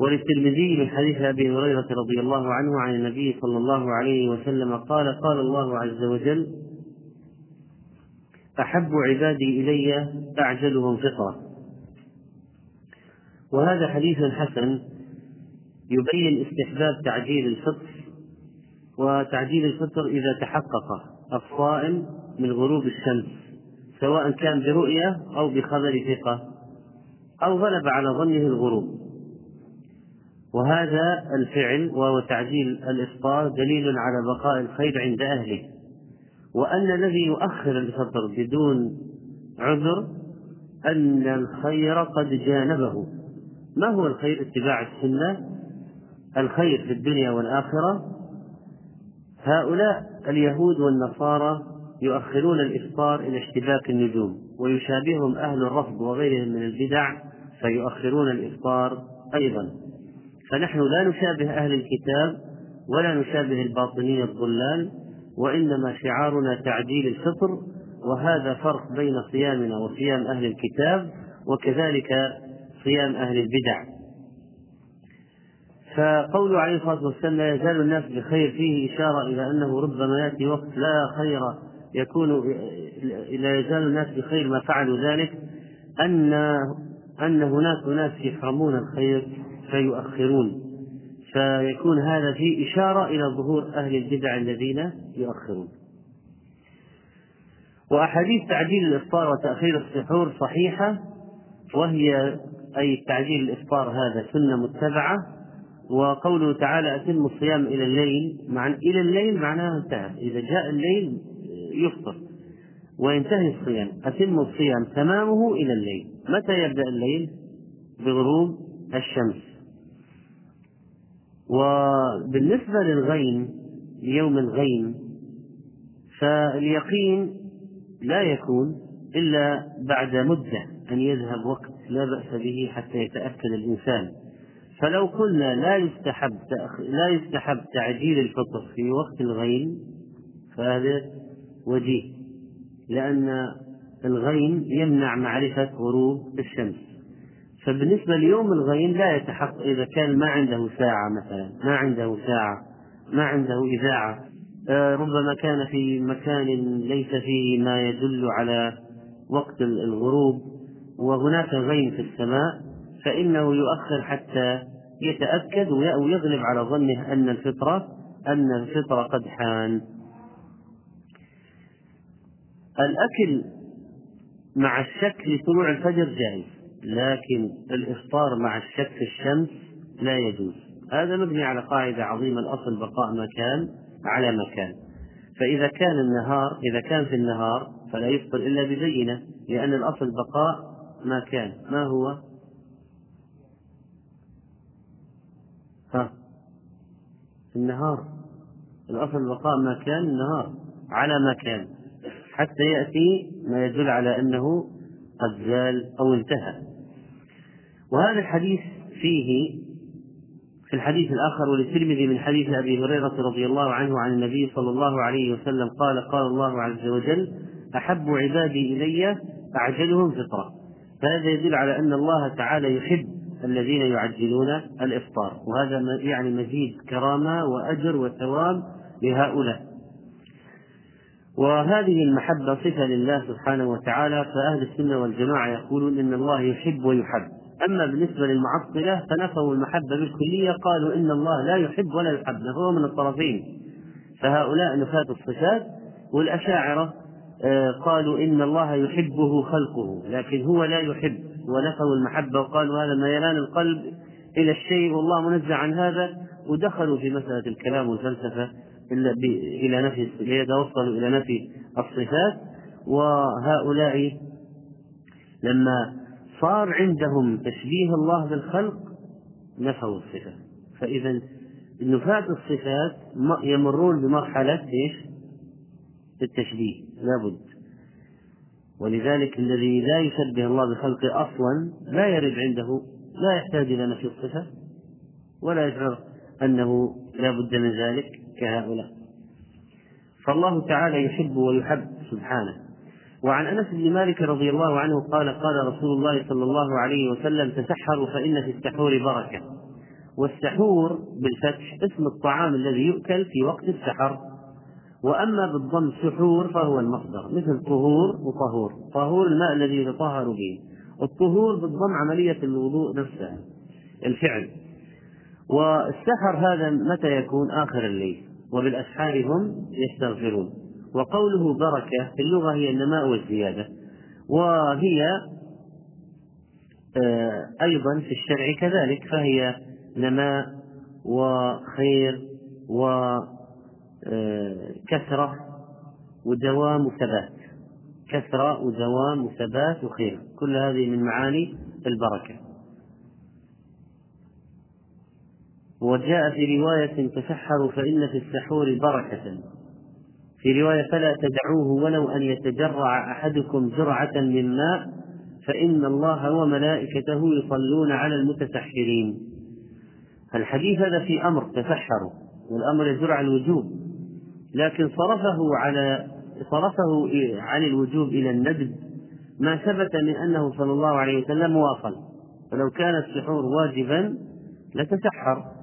وللترمذي من حديث أبي هريرة رضي الله عنه عن النبي صلى الله عليه وسلم قال قال الله عز وجل أحب عبادي إلي اعجلهم فطره وهذا حديث حسن يبين استحباب تعجيل الفطر وتعجيل الفطر إذا تحقق الصائم من غروب الشمس سواء كان برؤية أو بخبر ثقة أو غلب على ظنه الغروب. وهذا الفعل وهو تعجيل الإفطار دليل على بقاء الخير عند أهله. وأن الذي يؤخر الفطر بدون عذر أن الخير قد جانبه. ما هو الخير اتباع السنة؟ الخير في الدنيا والآخرة. هؤلاء اليهود والنصارى يؤخرون الإفطار إلى اشتباك النجوم ويشابههم أهل الرفض وغيرهم من البدع فيؤخرون الإفطار أيضا. فنحن لا نشابه أهل الكتاب ولا نشابه الباطنية الضلال وإنما شعارنا تعديل الفطر وهذا فرق بين صيامنا وصيام أهل الكتاب وكذلك صيام أهل البدع. فقوله عليه الصلاة والسلام لا يزال الناس بخير فيه إشارة إلى أنه ربما يأتي وقت لا خير يكون لا يزال الناس بخير ما فعلوا ذلك أن أن هناك ناس يحرمون الخير فيؤخرون. فيكون هذا فيه إشارة إلى ظهور أهل البدع الذين يؤخرون. وأحاديث تعجيل الإفطار وتأخير السحور صحيحة وهي أي تعجيل الإفطار هذا سنة متبعة وقوله تعالى أتم الصيام إلى الليل. مع إلى الليل معناه انتهى. إذا جاء الليل يفطر. وينتهي الصيام. أتم الصيام تمامه إلى الليل. متى يبدأ الليل؟ بغروب الشمس. وبالنسبة للغيم ليوم الغيم فاليقين لا يكون إلا بعد مدة أن يذهب وقت لا بأس به حتى يتأكد الإنسان. فلو قلنا لا يستحب لا يستحب تعجيل الفطر في وقت الغيم فهذا وجيه لأن الغيم يمنع معرفة غروب الشمس. فبالنسبة ليوم الغيم لا يتحقق إذا كان ما عنده ساعة مثلا ما عنده ساعة ما عنده إذاعة. آه، ربما كان في مكان ليس فيه ما يدل على وقت الغروب وهناك غيم في السماء فإنه يؤخر حتى يتأكد ويغلب على ظنه أن الفطرة أن الفطرة قد حان. الأكل مع الشك لطلوع الفجر جائز. لكن الإفطار مع الشك الشمس لا يجوز. هذا مبني على قاعدة عظيمة الأصل بقاء مكان على مكان. فإذا كان النهار إذا كان في النهار فلا يفطر إلا ببينة لأن الأصل بقاء ما كان ما هو؟ ها في النهار. الأصل بقاء ما كان النهار على ما كان حتى يأتي ما يدل على أنه قد زال أو انتهى. وهذا الحديث فيه في الحديث الآخر وللترمذي من حديث أبي هريرة رضي الله عنه عن النبي صلى الله عليه وسلم قال قال الله عز وجل أحب عبادي إلي أعجلهم فطرة. فهذا يدل على أن الله تعالى يحب الذين يعجلون الإفطار وهذا يعني مزيد كرامة وأجر وثواب لهؤلاء. وهذه المحبة صفة لله سبحانه وتعالى فأهل السنة والجماعة يقولون إن الله يحب ويحب. أما بالنسبة للمعطلة فنفوا المحبة بالكلية قالوا إن الله لا يحب ولا يحب فهو من الطرفين. فهؤلاء نفاة الصفات والأشاعرة آه، قالوا إن الله يحبه خلقه لكن هو لا يحب. ونفوا المحبة وقالوا هذا ميلان القلب إلى الشيء والله منزع عن هذا. ودخلوا في مسألة الكلام والفلسفة إلا إلى نفي ليتوصلوا إلى نفي الصفات. وهؤلاء لما صار عندهم تشبيه الله بالخلق نفوا الصفة فإذا نفاة الصفات يمرون بمرحلة إيش؟ التشبيه لابد ولذلك الذي لا يشبه الله بخلقه أصلا لا يرد عنده لا يحتاج إلى نفي الصفة ولا يشعر أنه لا بد من ذلك كهؤلاء. فالله تعالى يحب ويحب سبحانه. وعن أنس بن مالك رضي الله عنه قال قال رسول الله صلى الله عليه وسلم تسحروا فإن في السحور بركة. والسحور بالفتح اسم الطعام الذي يؤكل في وقت السحر. وأما بالضم سحور فهو المصدر مثل طهور وطهور طهور الماء الذي يتطهر به. الطهور بالضم عملية الوضوء نفسها الفعل. والسحر هذا متى يكون؟ آخر الليل. وبالأسحار هم يستغفرون. وقوله بركة في اللغة هي النماء والزيادة. وهي آه، أيضا في الشرع كذلك فهي نماء وخير وكثرة آه، ودوام وثبات. كثرة ودوام وثبات وخير. كل هذه من معاني البركة. وجاء في رواية تسحروا فإن في السحور بركة. في رواية فلا تدعوه ولو أن يتجرع أحدكم جرعة من ماء فإن الله وملائكته يصلون على المتسحرين. الحديث هذا في أمر تسحروا والأمر على الوجوب. لكن صرفه على صرفه عن الوجوب إلى الندب ما ثبت من أنه صلى الله عليه وسلم واصل. فلو كان السحور واجبا لتسحر.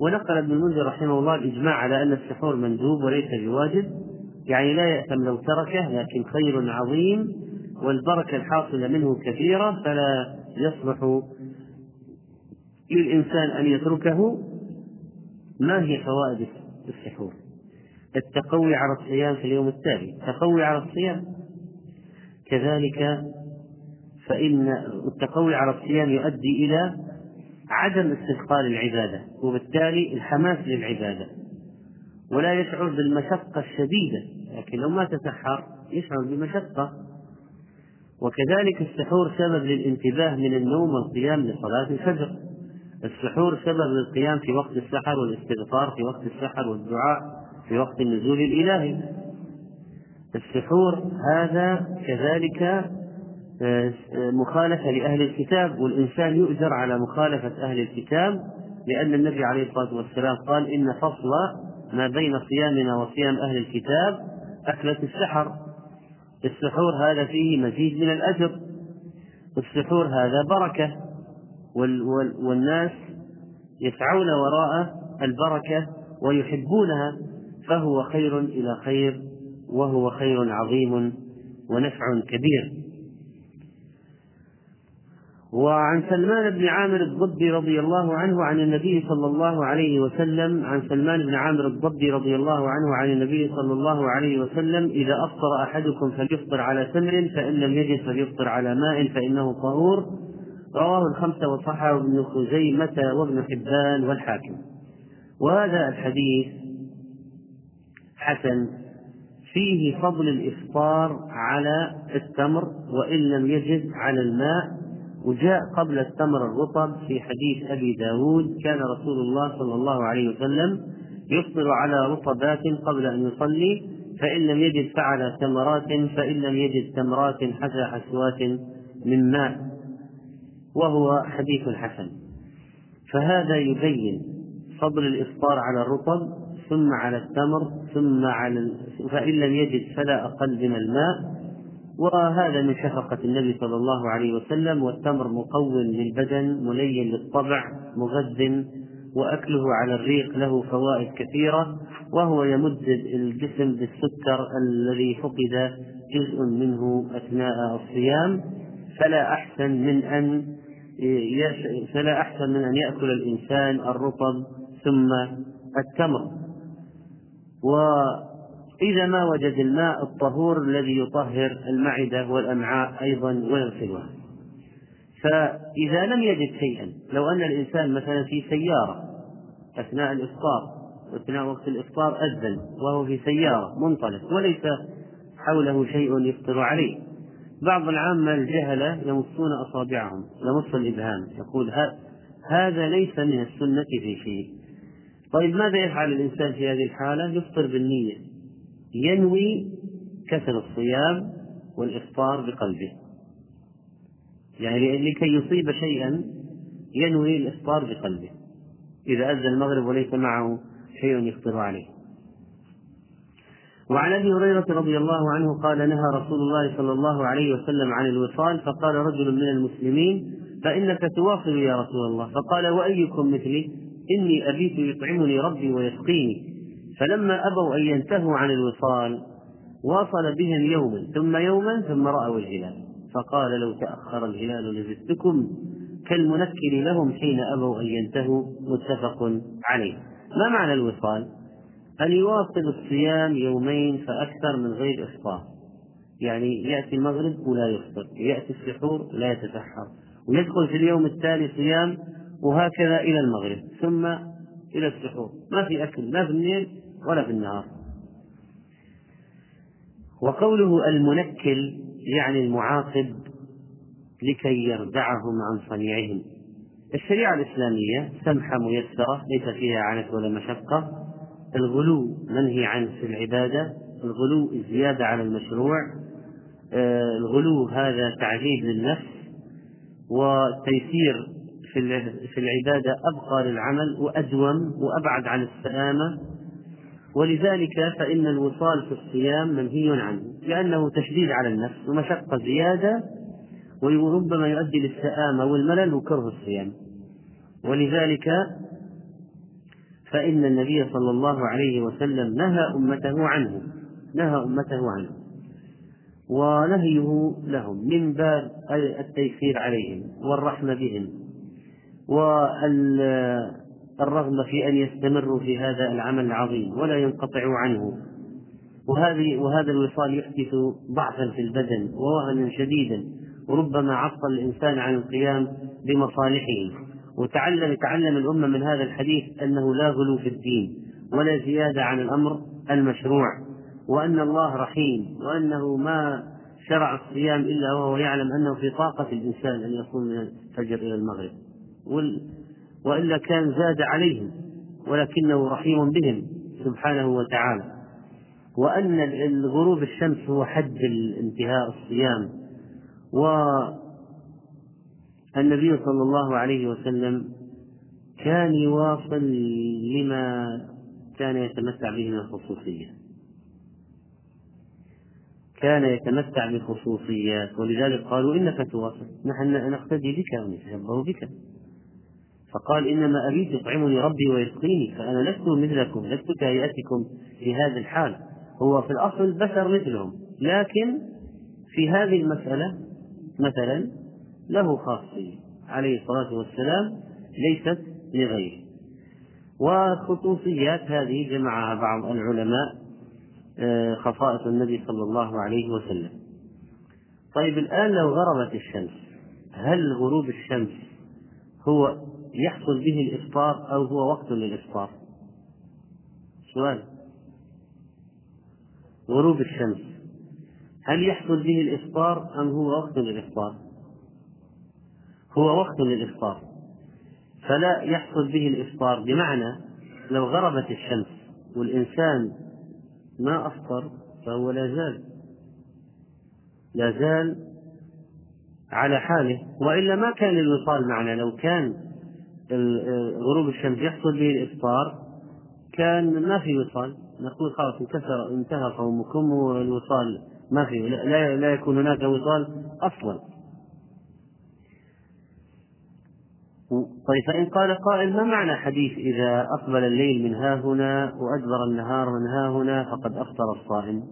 ونقل ابن المنذر رحمه الله الإجماع على أن السحور مندوب وليس بواجب. يعني لا يأثم لو تركه لكن خير عظيم والبركة الحاصلة منه كثيرة فلا يصلح للإنسان أن يتركه. ما هي فوائد السحور؟ التقوي على الصيام في اليوم التالي. التقوي على الصيام. كذلك فإن التقوي على الصيام يؤدي إلى عدم استثقال العبادة وبالتالي الحماس للعبادة. ولا يشعر بالمشقة الشديدة لكن لو ما تسحر يشعر بمشقة. وكذلك السحور سبب للانتباه من النوم والقيام لصلاة الفجر. السحور سبب للقيام في وقت السحر والاستغفار في وقت السحر والدعاء في وقت النزول الإلهي. السحور هذا كذلك مخالفة لأهل الكتاب والإنسان يؤجر على مخالفة أهل الكتاب لأن النبي عليه الصلاة والسلام قال إن فصل ما بين صيامنا وصيام أهل الكتاب أكلة السحر. السحور هذا فيه مزيد من الأجر السحور هذا بركة والناس يسعون وراء البركة ويحبونها فهو خير إلى خير وهو خير عظيم ونفع كبير. وعن سلمان بن عامر الضبي رضي الله عنه عن النبي صلى الله عليه وسلم عن سلمان بن عامر الضبي رضي الله عنه عن النبي صلى الله عليه وسلم إذا أفطر أحدكم فليفطر على تمر فإن لم يجد فليفطر على ماء فإنه طهور. رواه الخمسة وصححه ابن خزيمة وابن حبان والحاكم. وهذا الحديث حسن فيه فضل الإفطار على التمر وإن لم يجد على الماء وجاء قبل التمر الرطب في حديث أبي داود كان رسول الله صلى الله عليه وسلم يفطر على رطبات قبل أن يصلي فإن لم يجد فعل تمرات فإن لم يجد تمرات حتى حسوات من ماء وهو حديث حسن. فهذا يبين فضل الإفطار على الرطب ثم على التمر ثم على فإن لم يجد فلا أقل من الماء وهذا من شفقة النبي صلى الله عليه وسلم والتمر مقوم للبدن ملين للطبع مغذ وأكله على الريق له فوائد كثيرة وهو يمد الجسم بالسكر الذي فقد جزء منه أثناء الصيام. فلا أحسن من أن فلا أحسن من أن يأكل الإنسان الرطب ثم التمر. و إذا ما وجد الماء الطهور الذي يطهر المعدة والأمعاء أيضا ويغسلها فإذا لم يجد شيئا لو أن الإنسان مثلا في سيارة أثناء الإفطار أثناء وقت الإفطار أذن وهو في سيارة منطلق وليس حوله شيء يفطر عليه. بعض العامة الجهلة يمصون أصابعهم يمص الإبهام يقول هذا ليس من السنة في شيء. طيب ماذا يفعل الإنسان في هذه الحالة؟ يفطر بالنية. ينوي كسر الصيام والإفطار بقلبه. يعني لكي يصيب شيئا ينوي الإفطار بقلبه. إذا أذن المغرب وليس معه شيء يفطر عليه. وعن أبي هريرة رضي الله عنه قال نهى رسول الله صلى الله عليه وسلم عن الوصال فقال رجل من المسلمين فإنك تواصل يا رسول الله. فقال وأيكم مثلي؟ إني أبيت يطعمني ربي ويسقيني. فلما أبوا أن ينتهوا عن الوصال واصل بهم يوما ثم يوما ثم رأوا الهلال. فقال لو تأخر الهلال لزدتكم كالمنكر لهم حين أبوا أن ينتهوا متفق عليه. ما معنى الوصال؟ أن يواصل الصيام يومين فأكثر من غير إفطار. يعني يأتي المغرب ولا يفطر يأتي السحور لا يتسحر ويدخل في اليوم التالي صيام وهكذا إلى المغرب ثم إلى السحور. ما في أكل لا في الليل ولا في النهار. وقوله المنكل يعني المعاقب لكي يردعهم عن صنيعهم. الشريعة الإسلامية سمحة ميسرة ليس فيها عنت ولا مشقة. الغلو منهي عنه في العبادة الغلو الزيادة على المشروع. آه، الغلو هذا تعذيب للنفس والتيسير في العبادة أبقى للعمل وأدوم وأبعد عن السآمة ولذلك فإن الوصال في الصيام منهي عنه لأنه تشديد على النفس ومشقة زيادة وربما يؤدي للسآمة والملل وكره الصيام. ولذلك فإن النبي صلى الله عليه وسلم نهى أمته عنه نهى أمته عنه ونهيه لهم من باب التيسير عليهم والرحمة بهم والرغبة في أن يستمروا في هذا العمل العظيم ولا ينقطعوا عنه. وهذه وهذا الوصال يحدث ضعفا في البدن ووهنا شديدا وربما عطل الإنسان عن القيام بمصالحه. وتعلم تعلم الأمة من هذا الحديث أنه لا غلو في الدين ولا زيادة عن الأمر المشروع وأن الله رحيم وأنه ما شرع الصيام إلا وهو يعلم أنه في طاقة الإنسان أن يصوم من الفجر إلى المغرب. وإلا كان زاد عليهم ولكنه رحيم بهم سبحانه وتعالى. وأن الغروب الشمس هو حد انتهاء الصيام والنبي صلى الله عليه وسلم كان يواصل لما كان يتمتع به من الخصوصية. كان يتمتع بخصوصيات ولذلك قالوا إنك تواصل نحن نقتدي بك ونتشبه بك. فقال إنما أبيت يطعمني ربي ويسقيني فأنا لست مثلكم لست كهيئتكم في هذا الحال. هو في الأصل بشر مثلهم لكن في هذه المسألة مثلا له خاصية. عليه الصلاة والسلام ليست لغيره. وخصوصيات هذه جمعها بعض العلماء آه، خصائص النبي صلى الله عليه وسلم. طيب الآن لو غربت الشمس هل غروب الشمس هو يحصل به الإفطار أو هو وقت للإفطار. سؤال. غروب الشمس. هل يحصل به الإفطار أم هو وقت للإفطار؟ هو وقت للإفطار. فلا يحصل به الإفطار. بمعنى لو غربت الشمس والإنسان ما أفطر فهو لا زال لا زال على حاله. وإلا ما كان الوصال معنا. لو كان غروب الشمس يحصل به الإفطار. كان ما في وصال. نقول خلاص انكسر انتهى قومكم والوصال ما في. لا, لا يكون هناك وصال أصلا. طيب فإن قال قائل ما معنى حديث إذا أقبل الليل من ها هنا وأدبر النهار من ها هنا فقد أفطر الصائم؟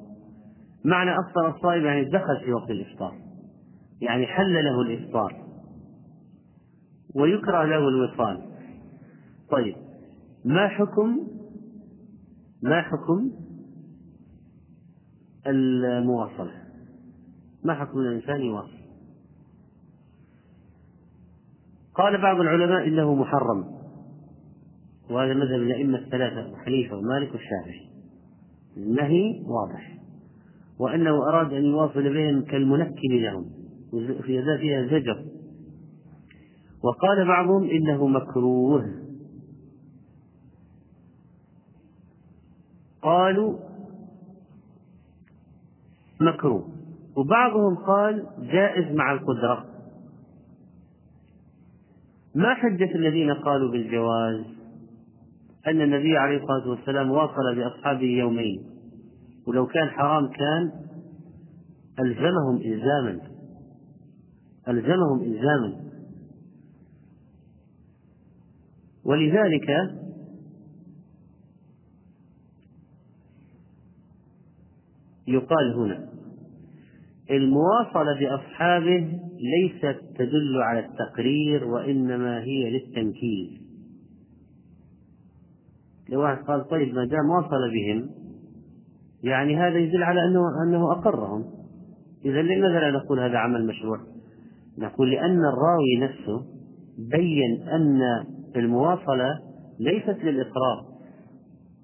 معنى أفطر الصائم يعني دخل في وقت الإفطار. يعني حل له الإفطار. ويكره له الوصال. طيب ما حكم ما حكم المواصلة؟ ما حكم الإنسان يواصل؟ قال بعض العلماء إنه محرم وهذا مذهب الأئمة الثلاثة أبو حنيفة ومالك والشافعي. النهي واضح وأنه أراد أن يواصل بهم كالمنكل لهم في فيها زجر. وقال بعضهم إنه مكروه. قالوا مكروه. وبعضهم قال جائز مع القدرة. ما حجة الذين قالوا بالجواز أن النبي عليه الصلاة والسلام واصل بأصحابه يومين؟ ولو كان حرام كان ألزمهم إلزاما. ألزمهم إلزاما. ولذلك يقال هنا المواصلة بأصحابه ليست تدل على التقرير وإنما هي للتنكيل لو واحد قال طيب ما دام واصل بهم يعني هذا يدل على أنه أنه أقرهم إذا لماذا لا نقول هذا عمل مشروع؟ نقول لأن الراوي نفسه بين أن المواصلة ليست للإقرار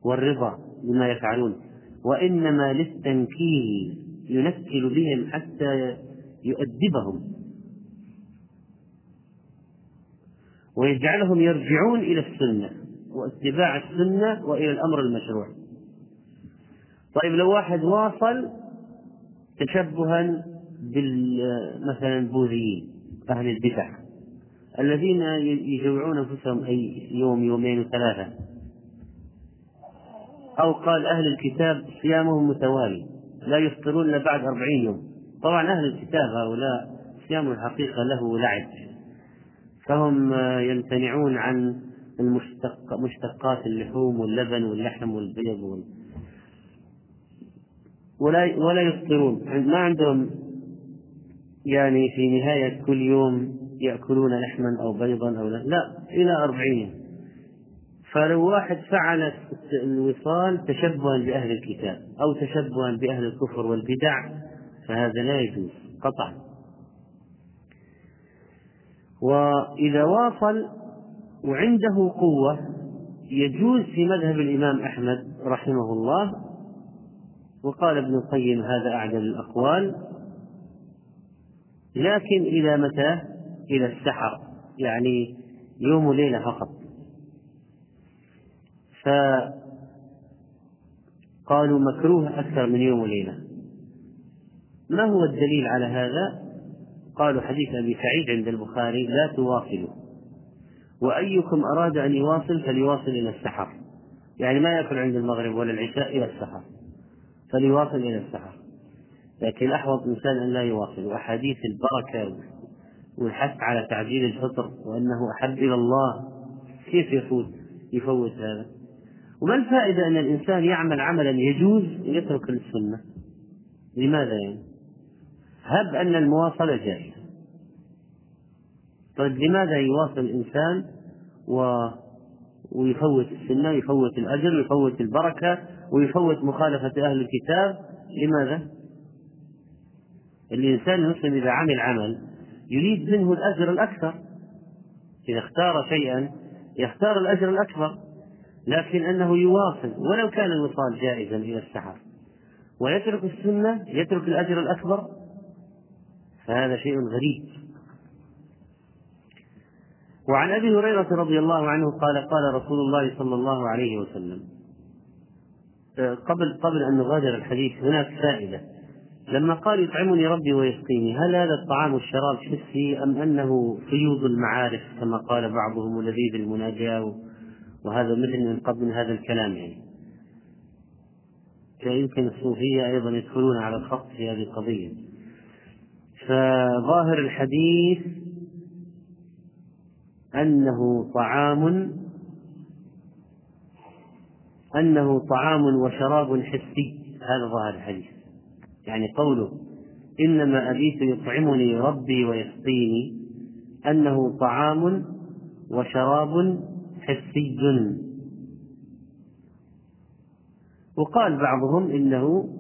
والرضا بما يفعلون وإنما للتنكيل ينكل بهم حتى يؤدبهم. ويجعلهم يرجعون إلى السنة واتباع السنة وإلى الأمر المشروع. طيب لو واحد واصل تشبها بال مثلا البوذيين أهل البدع. الذين يجوعون أنفسهم أي يوم يومين وثلاثة أو قال أهل الكتاب صيامهم متوالي لا يفطرون إلا بعد أربعين يوم. طبعا أهل الكتاب هؤلاء صيام الحقيقة له لعب. فهم يمتنعون عن المشتق مشتقات اللحوم واللبن واللحم والبيض وال... ولا ولا يفطرون. ما عندهم يعني في نهاية كل يوم يأكلون لحما أو بيضا أو لا, لا إلى أربعين فلو واحد فعل الوصال تشبها بأهل الكتاب أو تشبها بأهل الكفر والبدع فهذا لا يجوز قطعا وإذا واصل وعنده قوة يجوز في مذهب الإمام أحمد رحمه الله وقال ابن القيم هذا أعدل الأقوال لكن إلى متى؟ إلى السحر يعني يوم وليلة فقط. فقالوا مكروه أكثر من يوم وليلة. ما هو الدليل على هذا؟ قالوا حديث أبي سعيد عند البخاري لا تواصلوا. وأيكم أراد أن يواصل فليواصل إلى السحر. يعني ما يأكل عند المغرب ولا العشاء إلى السحر. فليواصل إلى السحر. لكن الأحوط إنسان أن لا يواصل. وأحاديث البركة والحث على تعجيل الفطر وأنه أحب إلى الله. كيف يفوت يفوت هذا. وما الفائدة أن الإنسان يعمل عملا يجوز ويترك السنة لماذا يعني؟ هب أن المواصلة جائزة. طيب لماذا يواصل الإنسان و ويفوت السنة؟ ويفوت الأجر ويفوت البركة ويفوت مخالفة أهل الكتاب؟ لماذا؟ الإنسان المسلم إذا عمل عمل يريد منه الأجر الأكثر. إذا اختار شيئا يختار الأجر الأكبر لكن أنه يواصل ولو كان الوصال جائزا إلى السحر. ويترك السنة يترك الأجر الأكبر. فهذا شيء غريب. وعن أبي هريرة رضي الله عنه قال قال رسول الله صلى الله عليه وسلم آه، قبل قبل أن نغادر الحديث هناك فائدة. لما قال يطعمني ربي ويسقيني هل هذا الطعام والشراب حسي أم أنه فيوض المعارف كما قال بعضهم ولذيذ المناجاة؟ وهذا مثل من قبل هذا الكلام يعني. يمكن الصوفية أيضا يدخلون على الخط في هذه القضية. فظاهر الحديث أنه طعام أنه طعام وشراب حسي. هذا ظاهر الحديث. يعني قوله إنما أبيت يطعمني ربي ويسقيني أنه طعام وشراب حسي. وقال بعضهم إنه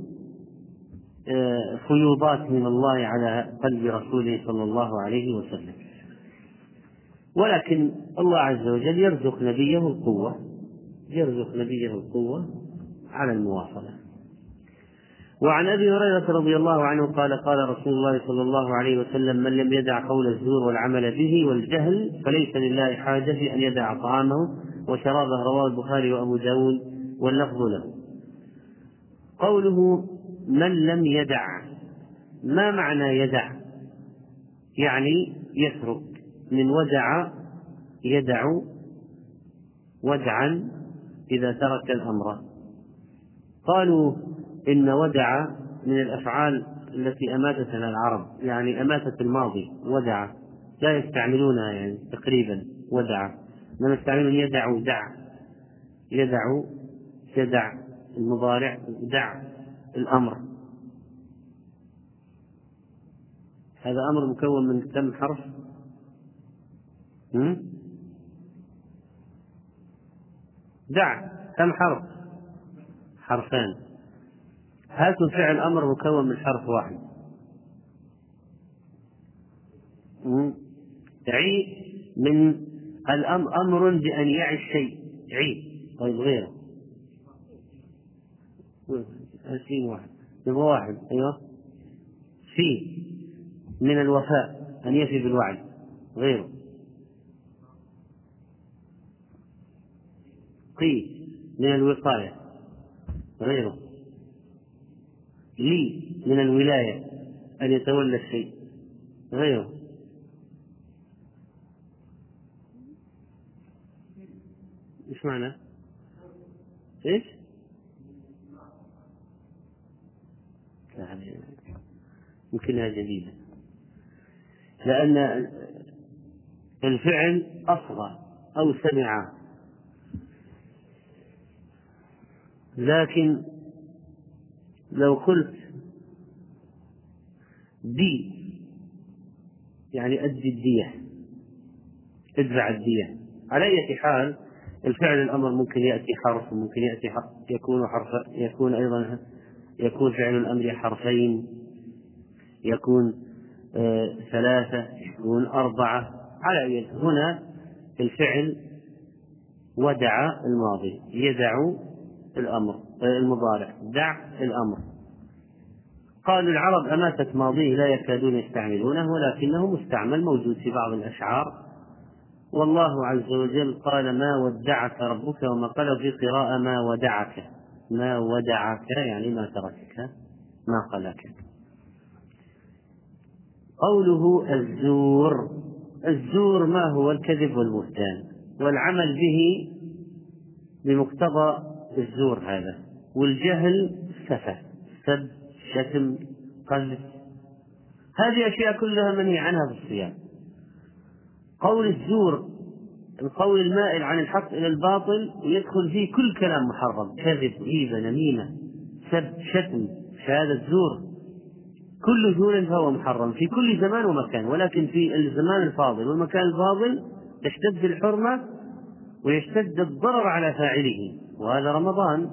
آه، فيوضات من الله على قلب رسوله صلى الله عليه وسلم. ولكن الله عز وجل يرزق نبيه القوة يرزق نبيه القوة على المواصلة. وعن أبي هريرة رضي الله عنه قال قال رسول الله صلى الله عليه وسلم من لم يدع قول الزور والعمل به والجهل فليس لله حاجة في أن يدع طعامه. وشرابه رواه البخاري وأبو داود واللفظ له. قوله من لم يدع ما معنى يدع؟ يعني يترك. من ودع يدع ودعا إذا ترك الأمر. قالوا إن ودع من الأفعال التي أماتتها العرب يعني أماتت الماضي ودع لا يستعملونها يعني تقريبا ودع من يستعملون يدع دع. يدع يدع المضارع دع الأمر. هذا أمر مكون من كم حرف؟ دع كم حرف؟ حرفان. هاتوا فعل أمر مكون من حرف واحد؟ عي من الأمر أمر بأن يعي الشيء. عي. طيب غيره. عشرين واحد. نبغى واحد. أيوه. فيه من الوفاء أن يفي بالوعد غيره. قيل من الوقاية. غيره. لي من الولاية أن يتولى الشيء غيره إيش معنى؟ إيش؟ يعني يمكنها جديدة لأن الفعل أصغى أو سمع لكن لو قلت دي يعني أدي الدية ادفع الدية. على أي حال الفعل الأمر ممكن يأتي حرف وممكن يأتي حرف يكون حرف يكون أيضا يكون فعل الأمر حرفين يكون آه ثلاثة يكون أربعة. على أي هنا الفعل ودع الماضي يدع الأمر. المضارع. دع الأمر. قالوا العرب أماتت ماضيه لا يكادون يستعملونه ولكنه مستعمل موجود في بعض الأشعار. والله عز وجل قال ما ودعك ربك وما قال في قراءة ما ودعك. ما ودعك يعني ما تركك. ما قلك. قوله الزور. الزور ما هو؟ الكذب والبهتان. والعمل به بمقتضى الزور هذا. والجهل سفه سب شتم قذف. هذه أشياء كلها منهي عنها في الصيام. قول الزور القول المائل عن الحق إلى الباطل يدخل فيه كل كلام محرم كذب غيبة نميمة سب شتم شهادة زور. كل زور فهو محرم في كل زمان ومكان ولكن في الزمان الفاضل والمكان الفاضل تشتد الحرمة ويشتد الضرر على فاعله وهذا رمضان.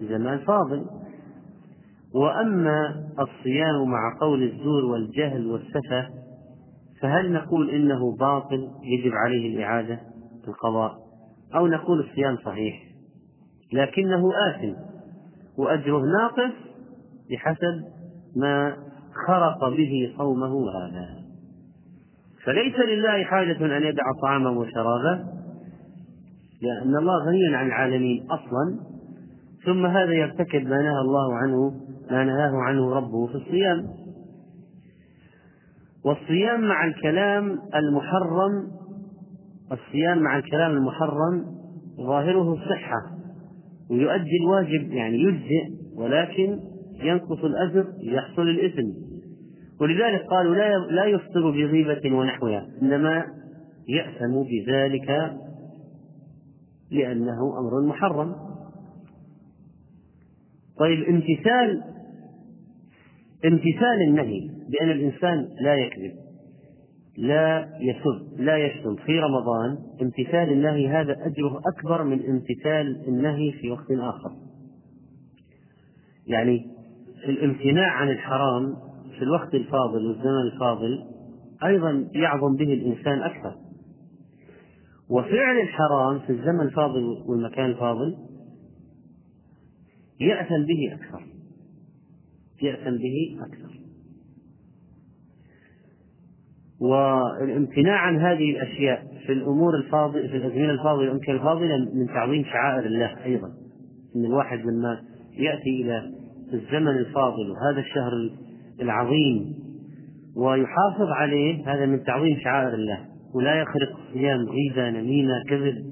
زمان فاضل وأما الصيام مع قول الزور والجهل والسفة فهل نقول إنه باطل يجب عليه الإعادة القضاء؟ أو نقول الصيام صحيح؟ لكنه آثم وأجره ناقص بحسب ما خرق به صومه هذا. فليس لله حاجة أن يدع طعامه وشرابه لأن الله غني عن العالمين أصلا. ثم هذا يرتكب ما نهى الله عنه ما نهاه عنه ربه في الصيام. والصيام مع الكلام المحرم الصيام مع الكلام المحرم ظاهره الصحة ويؤدي الواجب يعني يجزئ ولكن ينقص الأجر يحصل الإثم. ولذلك قالوا لا لا يفطر بغيبة ونحوها إنما يأثم بذلك لأنه أمر محرم. طيب امتثال امتثال النهي بأن الإنسان لا يكذب لا يسب لا يشتم في رمضان امتثال النهي هذا أجره أكبر من امتثال النهي في وقت آخر. يعني الامتناع عن الحرام في الوقت الفاضل والزمن الفاضل أيضا يعظم به الإنسان أكثر. وفعل الحرام في الزمن الفاضل والمكان الفاضل يأثم به أكثر. يأثم به أكثر. والامتناع عن هذه الأشياء في الأمور الفاضلة في الأزمنة الفاضلة والأمكنة الفاضلة من تعظيم شعائر الله أيضا. أن الواحد لما يأتي إلى الزمن الفاضل وهذا الشهر العظيم ويحافظ عليه هذا من تعظيم شعائر الله. ولا يخرق صيام غيبة نميمة كذب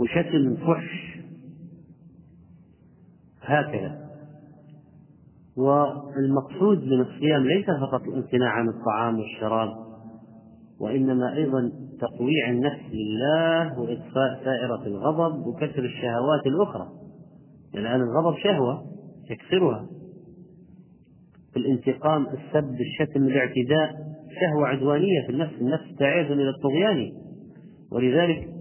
وشتم فحش هكذا. والمقصود من الصيام ليس فقط الامتناع عن الطعام والشراب وإنما أيضا تطويع النفس لله وإطفاء سائرة الغضب وكسر الشهوات الأخرى. لأن الغضب شهوة يكسرها. الانتقام السب الشتم الاعتداء شهوة عدوانية في النفس النفس داعية إلى الطغيان. ولذلك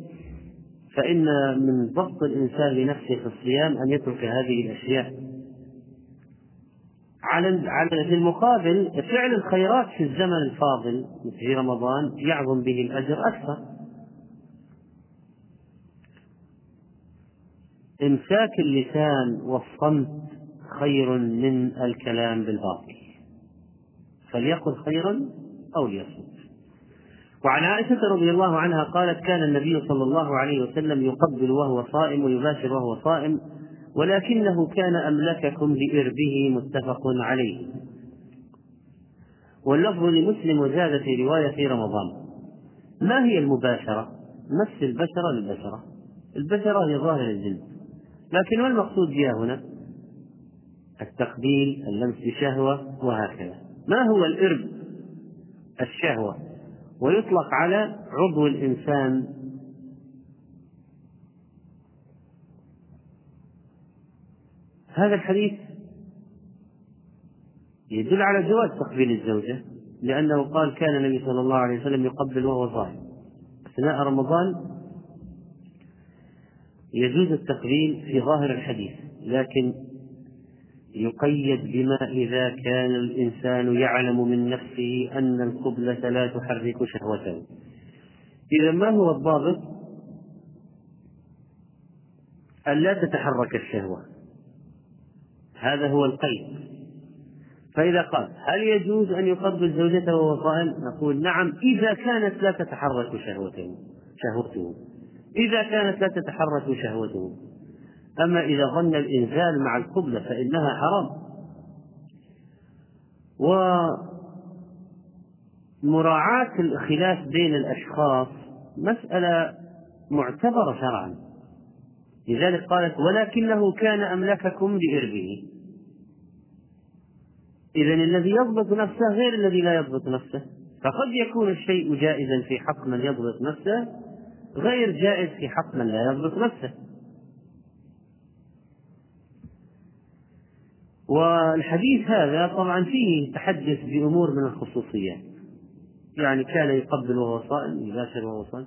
فإن من ضبط الإنسان لنفسه في الصيام أن يترك هذه الأشياء. على على في المقابل فعل الخيرات في الزمن الفاضل في رمضان يعظم به الأجر أكثر. إمساك اللسان والصمت خير من الكلام بالباطل. فليقل خيرا أو ليصمت. وعن عائشة رضي الله عنها قالت كان النبي صلى الله عليه وسلم يقبل وهو صائم ويباشر وهو صائم ولكنه كان أملككم بإربه متفق عليه واللفظ لمسلم وزاد في رواية في رمضان ما هي المباشرة؟ مس البشرة للبشرة البشرة هي ظاهر الجلد لكن ما المقصود بها هنا؟ التقبيل اللمس بشهوة وهكذا ما هو الإرب؟ الشهوة ويطلق على عضو الإنسان. هذا الحديث يدل على جواز تقبيل الزوجة لأنه قال كان النبي صلى الله عليه وسلم يقبل وهو صائم. أثناء رمضان يجوز التقبيل في ظاهر الحديث لكن يقيد بما إذا كان الإنسان يعلم من نفسه أن القبلة لا تحرك شهوته. إذا ما هو الضابط؟ أن لا تتحرك الشهوة. هذا هو القيد. فإذا قال هل يجوز أن يقبل زوجته وهو صائم؟ نقول نعم إذا كانت لا تتحرك شهوته. شهوته. إذا كانت لا تتحرك شهوته. أما إذا ظن الإنزال مع القبلة فإنها حرام. ومراعاة الخلاف بين الأشخاص مسألة معتبرة شرعا. لذلك قالت ولكنه كان أملككم بإربه. إذا الذي يضبط نفسه غير الذي لا يضبط نفسه. فقد يكون الشيء جائزا في حق من يضبط نفسه غير جائز في حق من لا يضبط نفسه. والحديث هذا طبعا فيه تحدث بأمور من الخصوصيات. يعني كان يقبل وهو صائم يباشر وهو صائم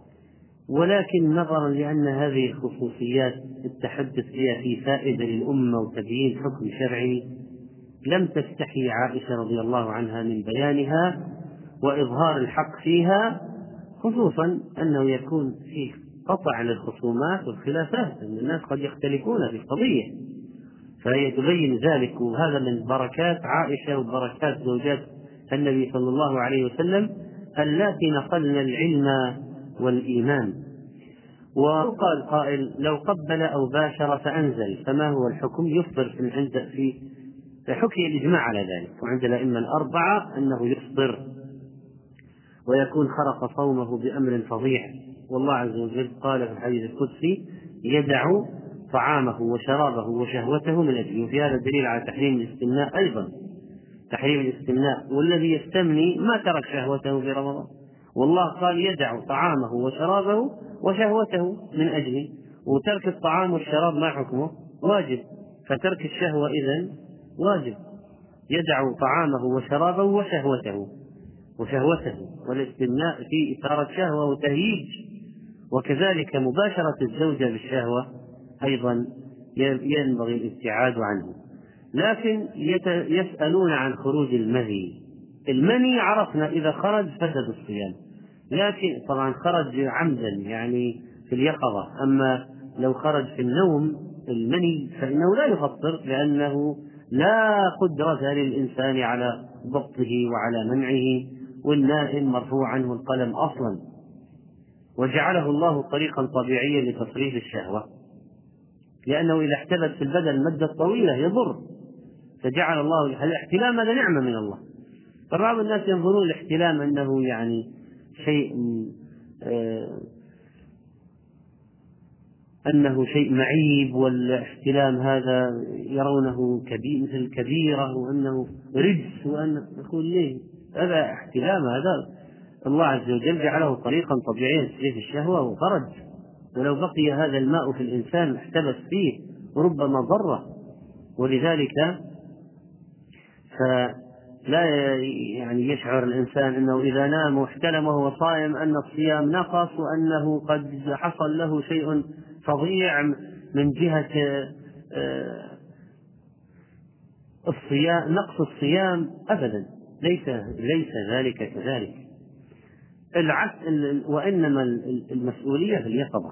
ولكن نظرا لأن هذه الخصوصيات التحدث فيها في فائدة للأمة وتبيين حكم شرعي لم تستحي عائشة رضي الله عنها من بيانها وإظهار الحق فيها خصوصا أنه يكون فيه قطع للخصومات والخلافات أن الناس قد يختلفون في القضية. فهي تبين ذلك وهذا من بركات عائشة وبركات زوجات النبي صلى الله عليه وسلم اللاتي نقلن العلم والإيمان. وقال قائل لو قبل أو باشر فأنزل فما هو الحكم؟ يفطر في عند في فحكي الإجماع على ذلك. وعند الأئمة الأربعة أنه يفطر ويكون خرق صومه بأمر فظيع. والله عز وجل قال في الحديث القدسي يدع طعامه وشرابه وشهوته من أجله وفي هذا دليل على تحريم الاستمناء أيضا. تحريم الاستمناء. والذي يستمني ما ترك شهوته في رمضان. والله قال يدع طعامه وشرابه وشهوته من أجله وترك الطعام والشراب ما حكمه؟ واجب. فترك الشهوة إذن واجب. يدع طعامه وشرابه وشهوته. وشهوته. والاستمناء في إثارة شهوة وتهييج. وكذلك مباشرة الزوجة بالشهوة. أيضا ينبغي الابتعاد عنه. لكن يسألون عن خروج المني المني عرفنا إذا خرج فسد الصيام. لكن طبعا خرج عمدا يعني في اليقظة. أما لو خرج في النوم المني فإنه لا يفطر لأنه لا قدرة للإنسان على ضبطه وعلى منعه والنائم مرفوع عنه القلم أصلا. وجعله الله طريقا طبيعيا لتصريف الشهوة. لأنه إذا احتبس في البدن المدة الطويلة يضر. فجعل الله الاحتلام هذا نعمة من الله. فبعض الناس ينظرون الاحتلام أنه يعني شيء آه، أنه شيء معيب والاحتلام هذا يرونه كبير مثل كبيرة وأنه رجس وأن يقول ليه؟ هذا احتلام هذا الله عز وجل جعله طريقا طبيعيا لتسليف الشهوة وخرج. ولو بقي هذا الماء في الإنسان احتبس فيه ربما ضره. ولذلك فلا يعني يشعر الإنسان أنه إذا نام واحتلم وهو صائم أن الصيام نقص وأنه قد حصل له شيء فظيع من جهة آه، الصيام نقص الصيام أبدا. ليس ليس ذلك كذلك. العكس وإنما المسؤولية في اليقظة.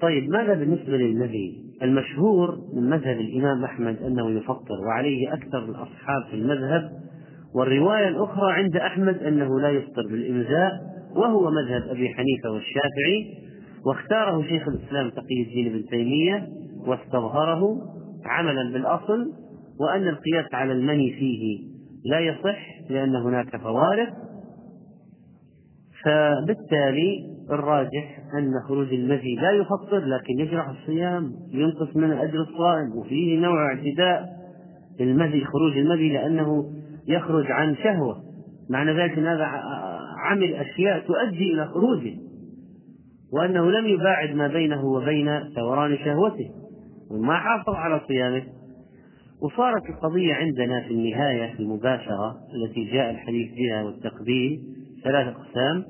طيب ماذا بالنسبة للنبي المشهور من مذهب الإمام أحمد أنه يفطر وعليه أكثر الأصحاب في المذهب؟ والرواية الأخرى عند أحمد أنه لا يفطر بالإمزاء وهو مذهب أبي حنيفة والشافعي واختاره شيخ الإسلام تقي الدين ابن تيمية واستظهره عملا بالأصل وأن القياس على المني فيه لا يصح لأن هناك فوارق فبالتالي الراجح أن خروج المذي لا يفطر لكن يجرح الصيام ينقص من أجر الصائم وفيه نوع اعتداء المذي خروج المذي لأنه يخرج عن شهوة. معنى ذلك أن هذا عمل أشياء تؤدي إلى خروجه وأنه لم يباعد ما بينه وبين ثوران شهوته وما حافظ على صيامه. وصارت القضية عندنا في النهاية في المباشرة التي جاء الحديث بها والتقبيل ثلاث أقسام.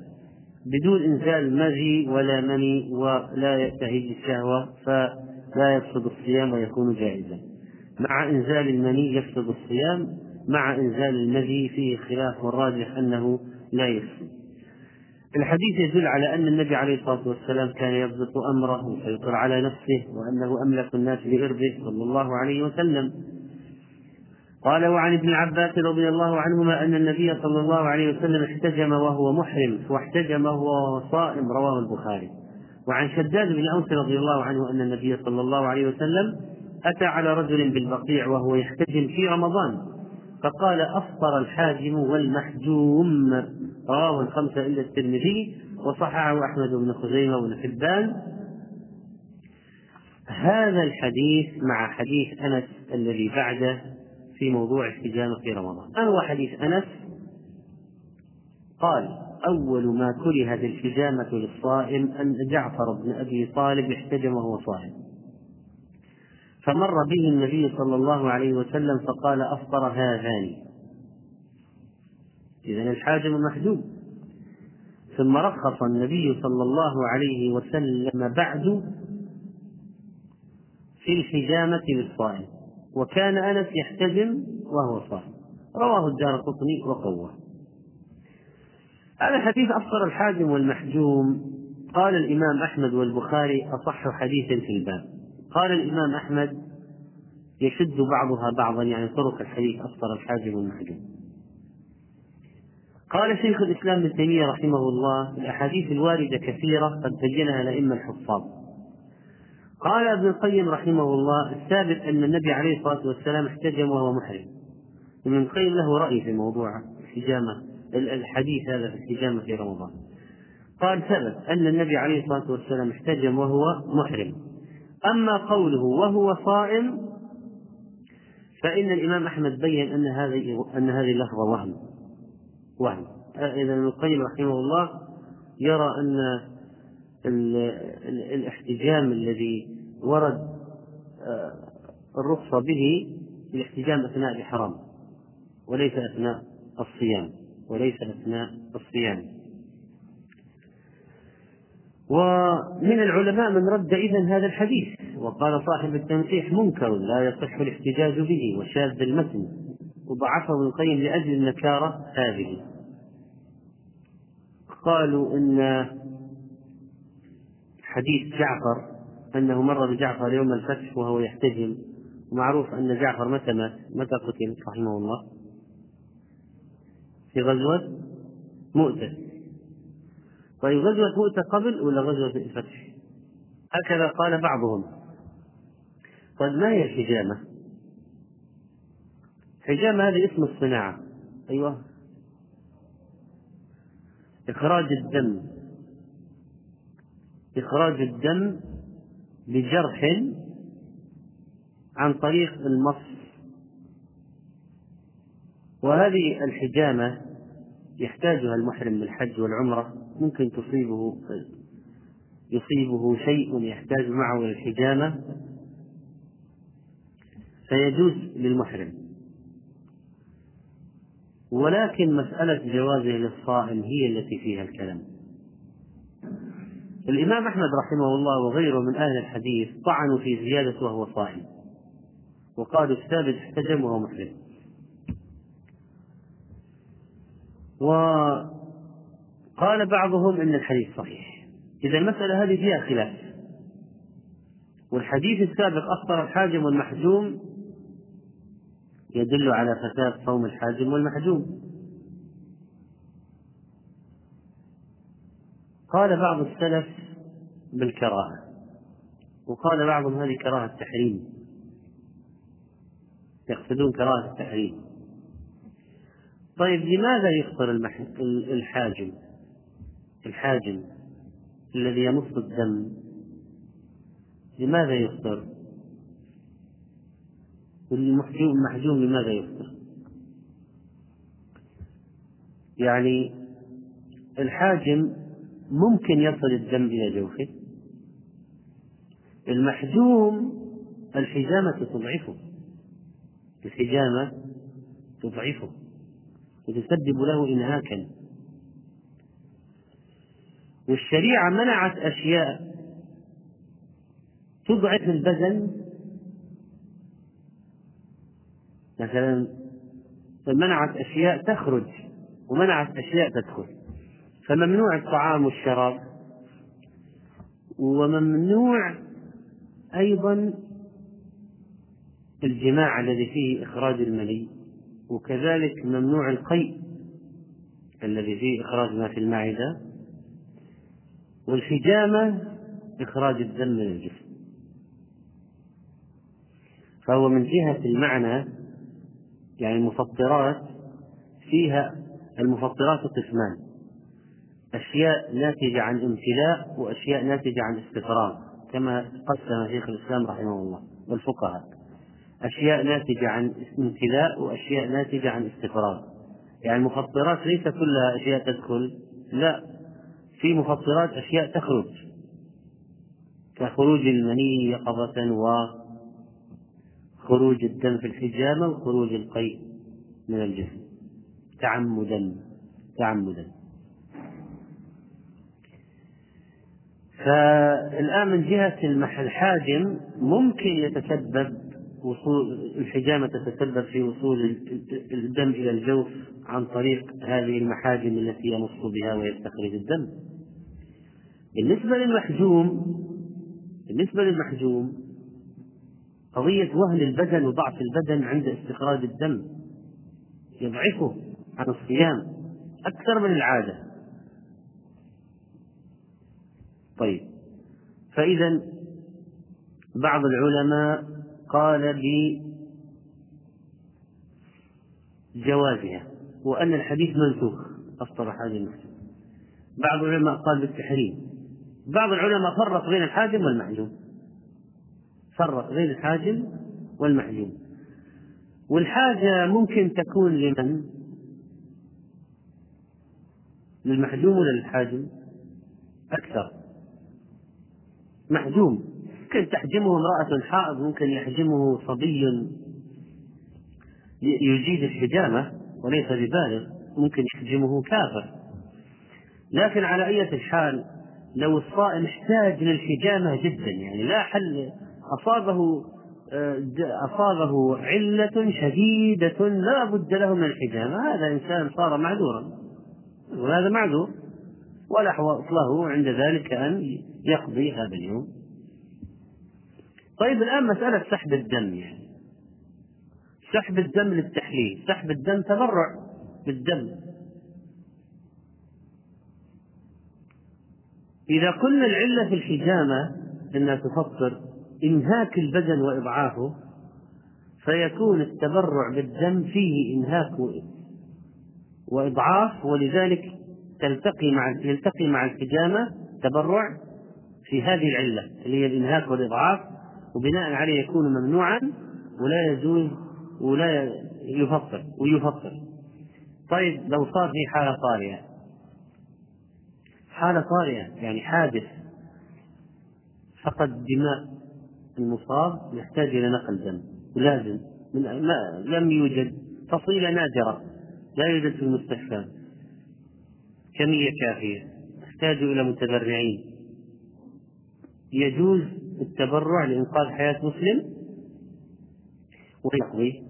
بدون إنزال مذي ولا مني ولا ينتهي الشهوة فلا يفسد الصيام ويكون جائزا. مع إنزال المني يفسد الصيام مع إنزال المذي فيه خلاف والراجح أنه لا يفسد. الحديث يدل على أن النبي عليه الصلاة والسلام كان يضبط أمره ويسيطر على نفسه وأنه أملك الناس لإربه صلى الله عليه وسلم. قال وعن ابن عباس رضي الله عنهما أن النبي صلى الله عليه وسلم احتجم وهو محرم واحتجم وهو صائم رواه البخاري. وعن شداد بن أوس رضي الله عنه أن النبي صلى الله عليه وسلم أتى على رجل بالبقيع وهو يحتجم في رمضان فقال أفطر الحاجم والمحجوم. رواه الخمسة إلا الترمذي وصححه أحمد بن خزيمة بن حبان. هذا الحديث مع حديث أنس الذي بعده في موضوع الحجامة في رمضان. هو حديث أنس قال أول ما كرهت الحجامة للصائم أن جعفر بن أبي طالب احتجم وهو صائم. فمر به النبي صلى الله عليه وسلم فقال أفطر هذان. إذا الحاجم محجوب. ثم رخص النبي صلى الله عليه وسلم بعد في الحجامة للصائم. وكان أنس يحتجم وهو صائم. رواه الدار قطني وقوه هذا حديث أفطر الحاجم والمحجوم. قال الإمام أحمد والبخاري أصح حديث في الباب. قال الإمام أحمد يشد بعضها بعضا يعني طرق الحديث أفطر الحاجم والمحجوم. قال شيخ الإسلام ابن تيمية رحمه الله الأحاديث الواردة كثيرة قد بينها الأئمة الحفاظ. قال ابن القيم رحمه الله الثابت أن النبي عليه الصلاة والسلام احتجم وهو محرم. ابن القيم له رأي في موضوع الحجامة الحديث هذا في الحجامة في رمضان. قال ثبت أن النبي عليه الصلاة والسلام احتجم وهو محرم. أما قوله وهو صائم فإن الإمام أحمد بين أن هذه أن هذه اللفظة وهم. وهم. إذا ابن القيم رحمه الله يرى أن الاحتجام الذي ورد آه، الرخصة به الاحتجام أثناء الإحرام وليس أثناء الصيام وليس أثناء الصيام. ومن العلماء من رد إذا هذا الحديث وقال صاحب التنقيح منكر لا يصح الاحتجاج به وشاذ المتن وضعفه ابن القيم لأجل النكارة هذه. قالوا إن حديث جعفر أنه مر بجعفر يوم الفتح وهو يحتجم. ومعروف أن جعفر متى مات؟ متى قتل رحمه الله؟ في غزوة مؤتة. طيب غزوة مؤتة قبل ولا غزوة الفتح؟ هكذا قال بعضهم. طيب ما هي الحجامة؟ حجامة هذه اسم الصناعة. أيوة. إخراج الدم. إخراج الدم بجرح عن طريق المص. وهذه الحجامة يحتاجها المحرم للحج والعمرة. ممكن تصيبه يصيبه شيء يحتاج معه الحجامة فيجوز للمحرم. ولكن مسألة جوازه للصائم هي التي فيها الكلام. الإمام أحمد رحمه الله وغيره من أهل الحديث طعنوا في زيادة وهو صائم. وقالوا الثابت احتجم وهو محرم. وقال بعضهم أن الحديث صحيح. إذا المسألة هذه فيها خلاف. والحديث السابق أخطر الحاجم والمحجوم يدل على فساد صوم الحاجم والمحجوم. قال بعض السلف بالكراهة وقال بعضهم هذه كراهة تحريم. يقصدون كراهة التحريم. طيب لماذا يفطر الحاجم؟ الحاجم الذي يمص الدم لماذا يفطر والمحجوم المحجوم لماذا يفطر يعني الحاجم ممكن يصل الدم إلى جوفه. المحجوم الحجامة تضعفه. الحجامة تضعفه. وتسبب له إنهاكا. والشريعة منعت أشياء تضعف البدن. مثلا منعت أشياء تخرج ومنعت أشياء تدخل. فممنوع الطعام والشراب. وممنوع أيضا الجماع الذي فيه إخراج المني وكذلك ممنوع القيء الذي فيه إخراج ما في المعدة والحجامة إخراج الدم من الجسم. فهو من جهة المعنى يعني المفطرات فيها المفطرات قسمان. أشياء ناتجة عن امتلاء وأشياء ناتجة عن استفراغ كما قسم شيخ الإسلام رحمه الله والفقهاء. أشياء ناتجة عن امتلاء وأشياء ناتجة عن استفراغ يعني المفطرات ليس كلها أشياء تدخل لا. في مفطرات أشياء تخرج. كخروج المني يقظة وخروج الدم في الحجامة وخروج القيء من الجسم. تعمدا تعمدا. فالآن من جهة الحاجم ممكن يتسبب وصول الحجامة تتسبب في وصول الدم إلى الجوف عن طريق هذه المحاجم التي يمص بها ويستخرج الدم. بالنسبة للمحجوم بالنسبة للمحجوم قضية وهن البدن وضعف البدن عند استخراج الدم يضعفه عن الصيام أكثر من العادة طيب. فإذا بعض العلماء قال بجوازها وأن الحديث منسوخ أفطر هذه المحجوم بعض العلماء قال بالتحريم. بعض العلماء فرق بين الحاجم والمحجوم فرق بين الحاجم والمحجوم والحاجة ممكن تكون لمن؟ للمحجوم ولا للحاجم؟ أكثر. محجوم ممكن تحجمه امرأة حائض ممكن يحجمه صبي. يجيد الحجامة وليس ببالغ ممكن يحجمه كافر. لكن على أية حال لو الصائم احتاج للحجامة جدا يعني لا حل أصابه أصابه علة شديدة لا بد له من الحجامة هذا إنسان صار معذورا. وهذا معذور. ولا له عند ذلك أن يقضي هذا اليوم؟ طيب الآن مسألة سحب الدم يعني. سحب الدم للتحليل. سحب الدم تبرع بالدم. إذا قلنا العلة في الحجامة أنها تفطر إنهاك البدن وإضعافه فيكون التبرع بالدم فيه إنهاك وإضعاف ولذلك تلتقي مع يلتقي مع الحجامة تبرع في هذه العلة اللي هي الإنهاك والإضعاف وبناء عليه يكون ممنوعا ولا يجوز ولا يفطر ويفطر. طيب لو صار في حالة طارئة. حالة طارئة يعني حادث فقد دماء المصاب يحتاج إلى نقل دم ولازم من ما لم يوجد فصيلة نادرة لا يوجد في المستشفى. كمية كافية تحتاج إلى متبرعين. يجوز التبرع لإنقاذ حياة مسلم ويقضي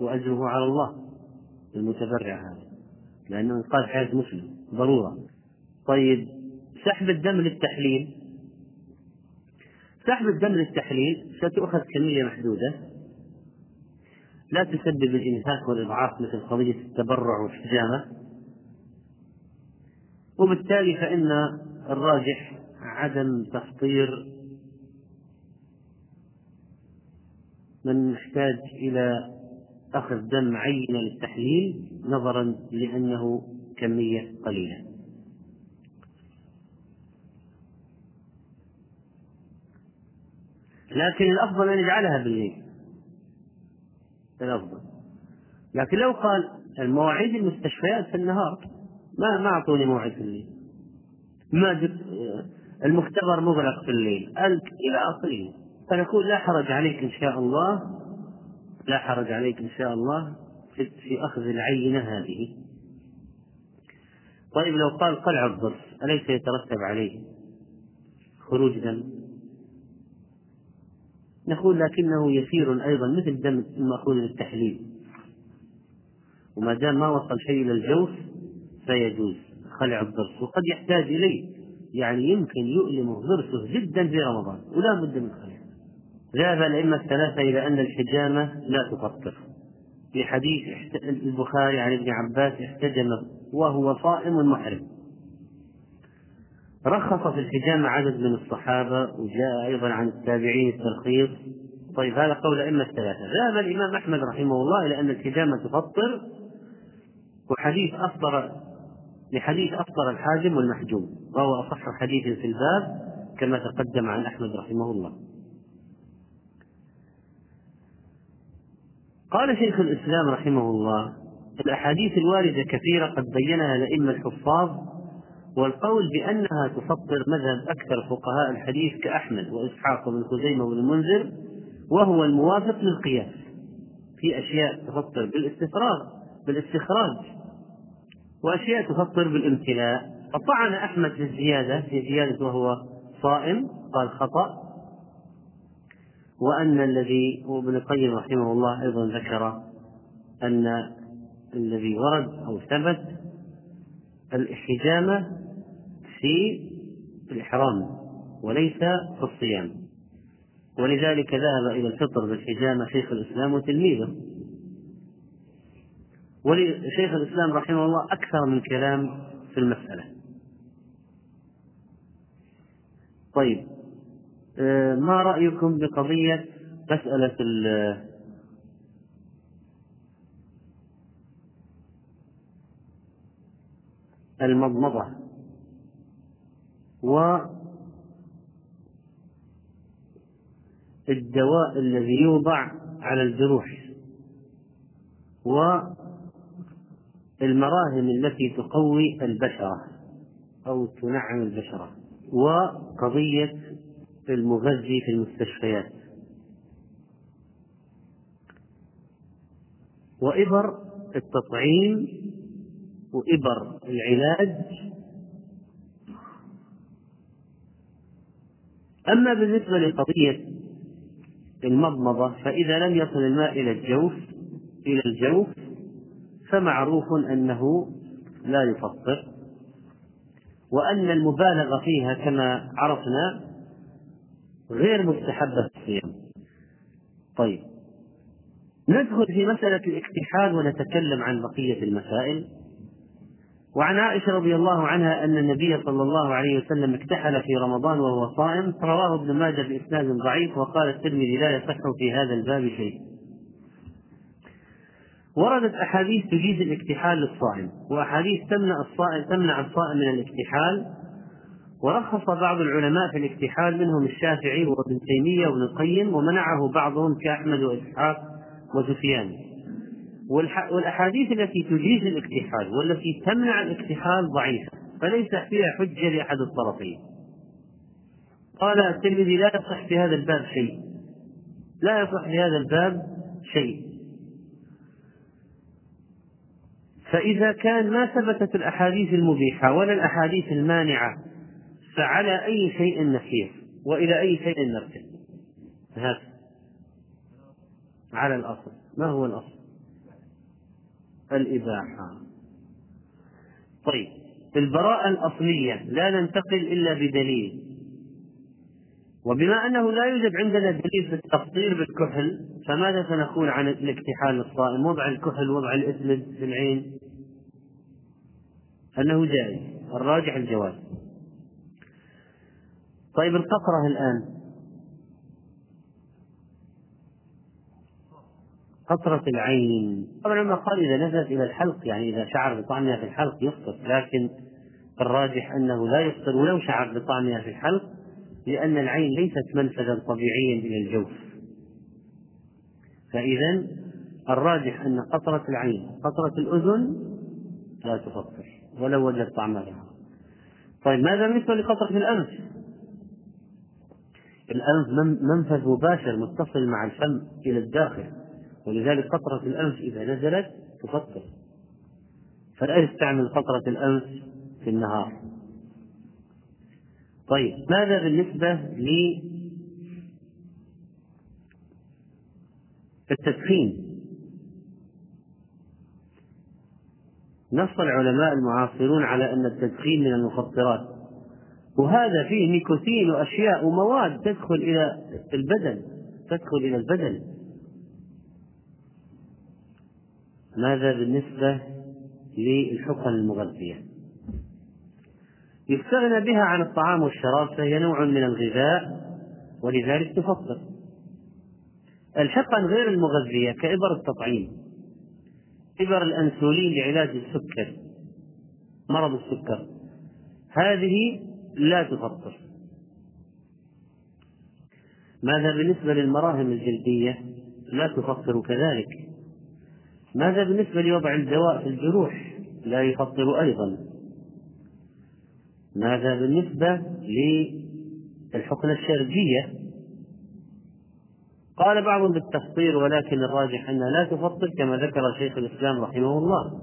وأجره على الله المتبرع هذا لأنه إنقاذ حياة مسلم ضرورة. طيب سحب الدم للتحليل. سحب الدم للتحليل ستؤخذ كمية محدودة. لا تسبب الإنهاك والإضعاف مثل قضية التبرع والحجامة. وبالتالي فإن الراجح عدم تفطير من يحتاج إلى أخذ دم عينة للتحليل نظرا لأنه كمية قليلة. لكن الأفضل أن يجعلها بالليل. الأفضل. لكن لو قال المواعيد المستشفيات في النهار ما ما أعطوني موعد في الليل. ما جبت المختبر مغلق في الليل. إلى آخره فنقول لا حرج عليك إن شاء الله. لا حرج عليك إن شاء الله في أخذ العينة هذه. طيب لو قال قلع الضرس أليس يترتب عليه خروج دم؟ نقول لكنه يسير أيضا مثل دم المأخوذ للتحليل وما دام ما وصل شيء إلى الجوف فيجوز خلع الضرس. وقد يحتاج إليه. يعني يمكن يؤلمه ضرسه جدا في رمضان ولا بد من خلعه ذهب الأئمة الثلاثة إلى أن الحجامة لا تفطر في حديث البخاري عن ابن عباس احتجم وهو صائم محرم. رخص في الحجامة عدد من الصحابة وجاء أيضا عن التابعين الترخيص طيب هذا قول الأئمة الثلاثة. ذهب الإمام أحمد رحمه الله إلى أن الحجامة تفطر وحديث أفطر لحديث أفطر الحاجم والمحجوم وهو أصح حديث في الباب كما تقدم عن أحمد رحمه الله. قال شيخ الإسلام رحمه الله الأحاديث الواردة كثيرة قد بينها الأئمة الحفاظ والقول بأنها تفطر مذهب أكثر فقهاء الحديث كأحمد وإسحاق وابن خزيمة وابن المنذر وهو الموافق للقياس في أشياء تفطر بالاستفراغ بالاستخراج. وأشياء تفطر بالامتلاء فطعن أحمد في الزيادة في زيادة وهو صائم قال خطأ. وأن الذي وابن القيم رحمه الله أيضا ذكر أن الذي ورد أو ثبت الحجامة في الإحرام وليس في الصيام. ولذلك ذهب إلى الفطر بالحجامة شيخ الإسلام وتلميذه. ولشيخ الإسلام رحمه الله أكثر من كلام في المسألة. طيب آه، ما رأيكم بقضية مسألة المضمضة؟ والدواء الذي يوضع على الجروح؟ والمراهم التي تقوي البشرة أو تنعم البشرة وقضية المغذي في المستشفيات. وإبر التطعيم وإبر العلاج. أما بالنسبة لقضية المضمضة فإذا لم يصل الماء إلى الجوف إلى الجوف فمعروف أنه لا يفطر وأن المبالغة فيها كما عرفنا غير مستحبة في الصيام. طيب ندخل في مسألة الاكتحال ونتكلم عن بقية المسائل. وعن عائشة رضي الله عنها أن النبي صلى الله عليه وسلم اكتحل في رمضان وهو صائم. رواه ابن ماجه بإسناد ضعيف وقال الترمذي لا يصح في هذا الباب شيء. وردت أحاديث تجيز الاكتحال للصائم وأحاديث تمنع الصائم تمنع الصائم من الاكتحال. ورخص بعض العلماء في الاكتحال منهم الشافعي وابن تيمية وابن القيم ومنعه بعضهم كأحمد وإسحاق وسفيان. والأحاديث التي تجيز الاكتحال والتي تمنع الاكتحال ضعيفة فليس فيها حجة لأحد الطرفين. قال الترمذي لا يصح في هذا الباب شيء. لا يصح في هذا الباب شيء. فإذا كان ما ثبتت الأحاديث المبيحة ولا الأحاديث المانعة فعلى أي شيء نسير وإلى أي شيء نرجع هذا. على الأصل. ما هو الأصل؟ الإباحة. طيب. البراءة الأصلية لا ننتقل إلا بدليل. وبما أنه لا يوجد عندنا دليل في التفطير بالكحل فماذا سنقول عن الاكتحال الصائم؟ وضع الكحل وضع الإسمد في العين. أنه جائز. الراجح الجواز طيب القطرة الآن. قطرة العين. طبعا لما قال إذا نزلت إلى الحلق يعني إذا شعر بطعمها في الحلق يفطر لكن الراجح أنه لا يفطر ولو شعر بطعمها في الحلق لأن العين ليست منفذا طبيعيا إلى الجوف. فإذا الراجح أن قطرة العين قطرة الأذن لا تفطر ولو وجد طعمها. طيب ماذا بالنسبة لقطرة الأنف؟ الأنف منفذ مباشر متصل مع الفم إلى الداخل ولذلك قطرة الأنف إذا نزلت تفطر. فلا يستعمل قطرة الأنف في النهار. طيب ماذا بالنسبة للتدخين؟ نص العلماء المعاصرون على أن التدخين من المفطرات وهذا فيه نيكوتين وأشياء ومواد تدخل إلى البدن تدخل إلى البدن. ماذا بالنسبة للحقن المغذية؟ يستغنى بها عن الطعام والشراب فهي نوع من الغذاء ولذلك تفطر الحقن غير المغذية كإبر التطعيم. إبر الأنسولين لعلاج السكر مرض السكر. هذه لا تفطر ماذا بالنسبة للمراهم الجلدية؟ لا تفطر كذلك. ماذا بالنسبة لوضع الدواء في الجروح؟ لا يفطر أيضا. ماذا بالنسبة للحقنة الشرجية قال بعضهم بالتفطير ولكن الراجح أنها لا تفطر كما ذكر شيخ الإسلام رحمه الله.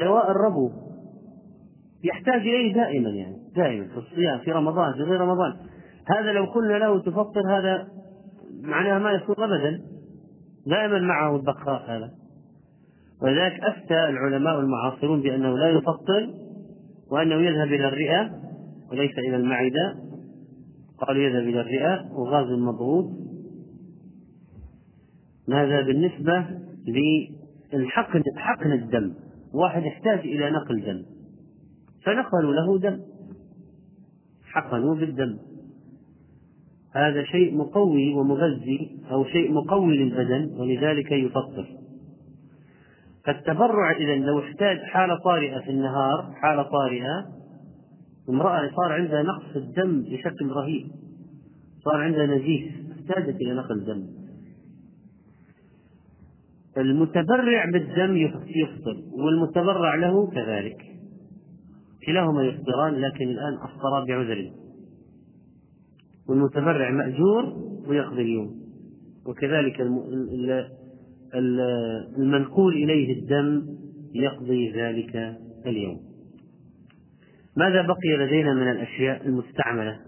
دواء الربو يحتاج إليه دائما يعني دائما في الصيام في رمضان في غير رمضان. هذا لو قلنا له تفطر هذا معناها ما يصير أبدا. دائما معه البخاخ هذا. ولذلك أفتى العلماء المعاصرون بأنه لا يفطر وأنه يذهب إلى الرئة وليس إلى المعدة. قالوا يذهب إلى الرئة وغاز مضغوط. ماذا بالنسبة للحقن حقن الدم. واحد يحتاج إلى نقل دم. فنقلوا له دم. حقنوا بالدم. هذا شيء مقوي ومغذي أو شيء مقوي للبدن ولذلك يفطر. فالتبرع إذا لو احتاج حالة طارئة في النهار حالة طارئة امرأة صار عندها نقص في الدم بشكل رهيب صار عندها نزيف احتاجت إلى نقل دم. المتبرع بالدم يفطر والمتبرع له كذلك. كلاهما يفطران لكن الآن أفطرا بعذر. والمتبرع مأجور ويقضي اليوم. وكذلك المنقول إليه الدم يقضي ذلك اليوم. ماذا بقي لدينا من الأشياء المستعملة؟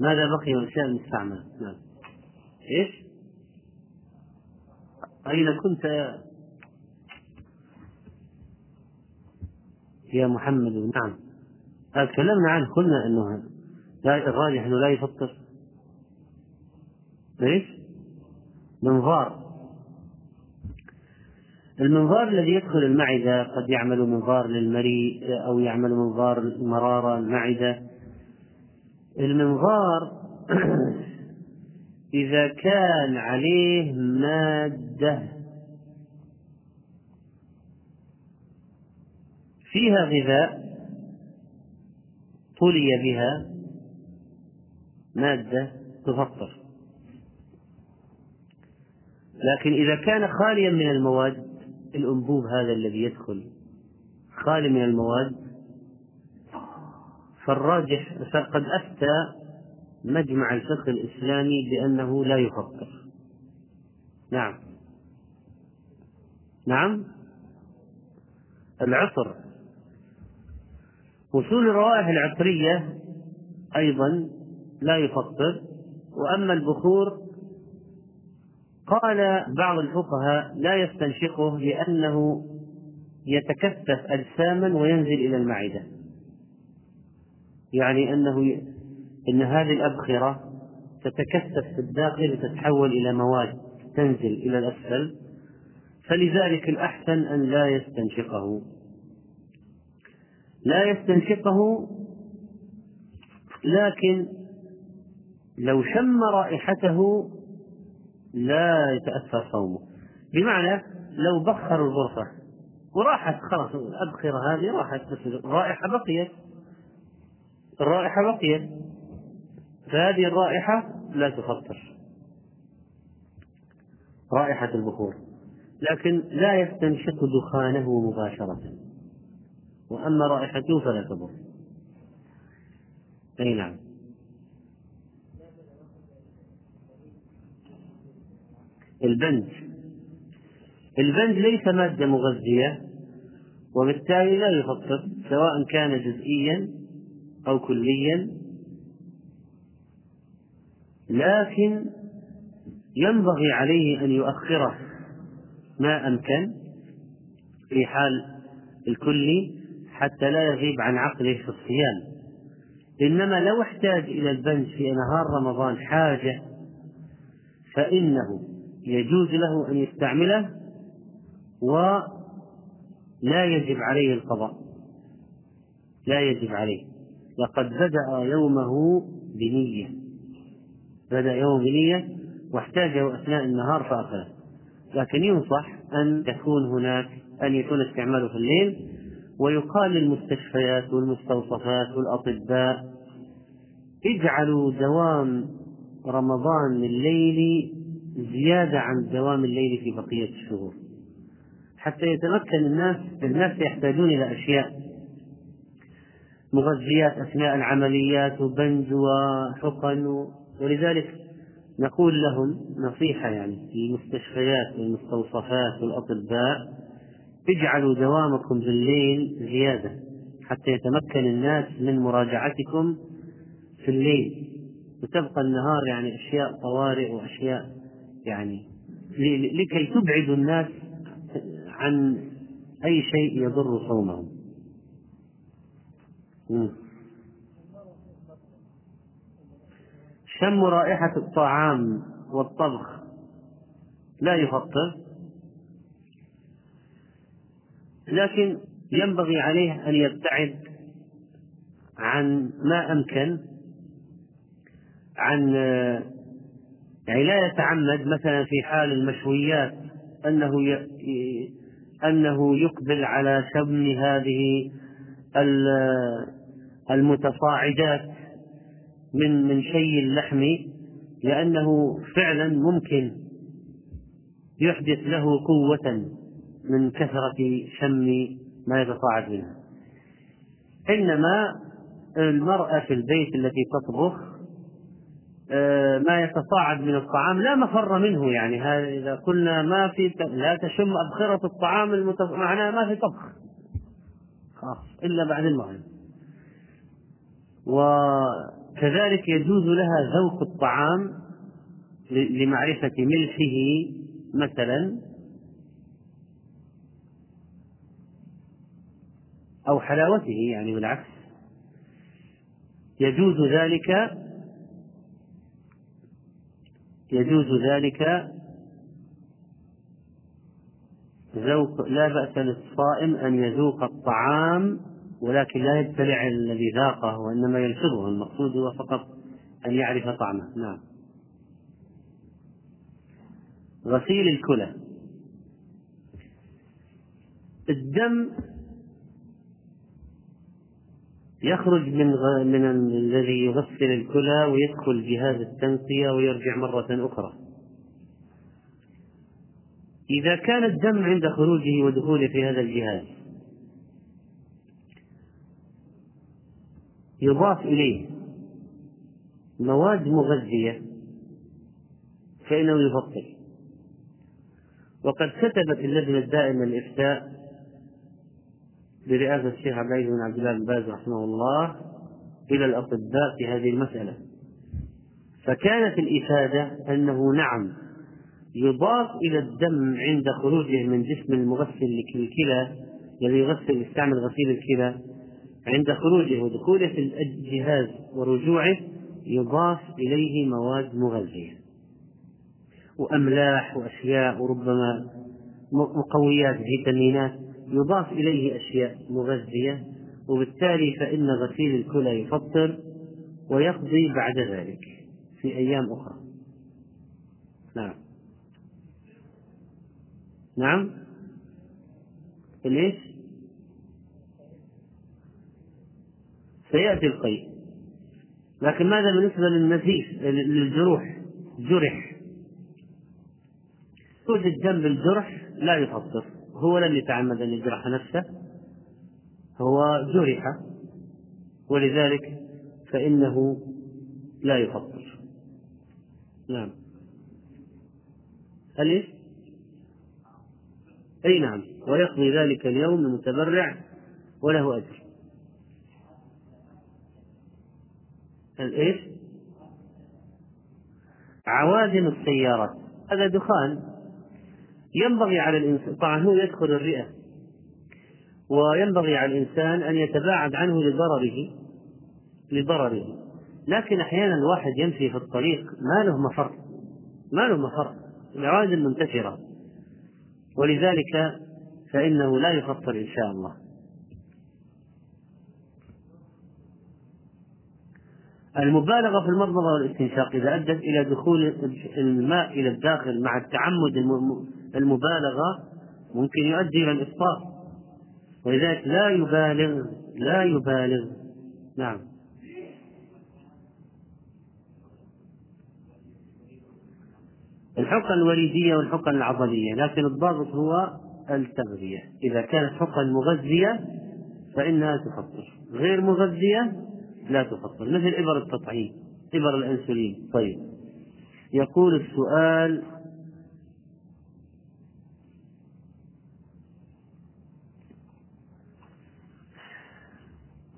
ماذا بقي من الأشياء المستعملة؟ نعم. إيش؟ أين كنت يا محمد؟ نعم. تكلمنا عنه قلنا أنه الراجح أنه لا يفطر. إيش؟ منظار. المنظار الذي يدخل المعدة قد يعمل منظار للمريء أو يعمل منظار مرارة المعدة. المنظار إذا كان عليه مادة. فيها غذاء طلي بها مادة تفطر. لكن إذا كان خاليا من المواد الأنبوب هذا الذي يدخل خالي من المواد فالراجح قد أفتى مجمع الفقه الإسلامي بأنه لا يفطر نعم. نعم. العطر وصول الروائح العطرية أيضا لا يفطر وأما البخور قال بعض الفقهاء لا يستنشقه لأنه يتكثف أجساما وينزل إلى المعدة. يعني أنه أن هذه الأبخرة تتكثف في الداخل وتتحول إلى مواد تنزل إلى الأسفل فلذلك الأحسن أن لا يستنشقه. لا يستنشقه لكن لو شم رائحته لا يتأثر صومه. بمعنى لو بخر الغرفة وراحت خلاص الأبخرة هذه راحت بس الرائحة بقيت. الرائحة بقيت. فهذه الرائحة لا تفطر. رائحة البخور. لكن لا يستنشق دخانه مباشرة. وأما رائحته فلا تضر. أي نعم. البنج. البنج ليس مادة مغذية وبالتالي لا يفطر سواء كان جزئيا أو كليا. لكن ينبغي عليه أن يؤخره ما أمكن في حال الكلي حتى لا يغيب عن عقله في الصيام. إنما لو احتاج إلى البنج في نهار رمضان حاجة فإنه يجوز له أن يستعمله ولا يجب عليه القضاء. لا يجب عليه. لقد بدأ يومه بنية. بدأ يومه بنية واحتاجه أثناء النهار فأخذه. لكن ينصح أن يكون هناك أن يكون استعماله في الليل. ويقال للمستشفيات والمستوصفات والأطباء اجعلوا دوام رمضان الليلي زيادة عن دوام الليل في بقية الشهور. حتى يتمكن الناس الناس يحتاجون إلى أشياء مغذيات أثناء العمليات وبنج وحقن ولذلك نقول لهم نصيحة يعني في المستشفيات والمستوصفات والأطباء اجعلوا دوامكم بالليل زيادة حتى يتمكن الناس من مراجعتكم في الليل. وتبقى النهار يعني أشياء طوارئ وأشياء يعني لكي تبعد الناس عن أي شيء يضر صومهم. شم رائحة الطعام والطبخ لا يفطر لكن ينبغي عليه أن يبتعد عن ما أمكن عن يعني لا يتعمد مثلا في حال المشويات أنه أنه يقبل على شم هذه المتصاعدات من من شيء اللحم لأنه فعلا ممكن يحدث له قوة من كثرة شم ما يتصاعد منها. إنما المرأة في البيت التي تطبخ ما يتصاعد من الطعام لا مفر منه يعني. إذا قلنا ما في لا تشم أبخرة الطعام المتص... معناه ما في طبخ. خلاص إلا بعد المغرب. وكذلك يجوز لها ذوق الطعام لمعرفة ملحه مثلا أو حلاوته يعني بالعكس. يجوز ذلك يجوز ذلك ذوق لا بأس للصائم أن يذوق الطعام ولكن لا يبتلع الذي ذاقه وإنما يلفظه المقصود هو فقط أن يعرف طعمه. نعم. غسيل الكلى. الدم يخرج من غ... من الذي يغسل الكلى ويدخل جهاز التنقية ويرجع مرة أخرى. إذا كان الدم عند خروجه ودخوله في هذا الجهاز يضاف إليه مواد مغذية فإنه يفطر وقد كتبت اللجنة الدائمة للإفتاء برئاسة الشيخ عبد العزيز بن عبد الله بن باز رحمه الله إلى الأطباء في هذه المسألة. فكانت الإفادة أنه نعم يضاف إلى الدم عند خروجه من جسم المغسل للكلى الذي يغسل يستعمل غسيل الكلى عند خروجه ودخوله في الجهاز ورجوعه يضاف إليه مواد مغذية. وأملاح وأشياء وربما مقويات فيتامينات. يضاف إليه أشياء مغذية وبالتالي فإن غسيل الكلى يفطر ويقضي بعد ذلك في أيام أخرى. نعم. نعم. ليش سيأتي القيء. لكن ماذا بالنسبة للنزيف للجروح؟ جرح. توجد جنب الجرح لا يفطر. هو لم يتعمد أن يجرح نفسه هو جرح ولذلك فإنه لا يفطر. نعم. أليس أي نعم. ويقضي ذلك اليوم المتبرع وله أجر. إيش؟ عوادم السيارات. هذا دخان. ينبغي على الإنسان طبعا هو يدخل الرئة. وينبغي على الإنسان أن يتباعد عنه لضرره. لضرره. لكن أحيانا الواحد يمشي في الطريق ما له مفر. ما له مفر. العوادم منتشرة ولذلك فإنه لا يفطر إن شاء الله. المبالغة في المضمضة والإستنشاق إذا أدت إلى دخول الماء إلى الداخل مع التعمد المبالغة ممكن يؤدي إلى الإفطار ولذلك لا يبالغ لا يبالغ. نعم. الحقن الوريدية والحقن العضلية لكن الضابط هو التغذية. إذا كانت حقن مغذية فإنها تفطر. غير مغذية لا تفطر. مثل إبر التطعيم إبر الأنسولين. طيب. يقول السؤال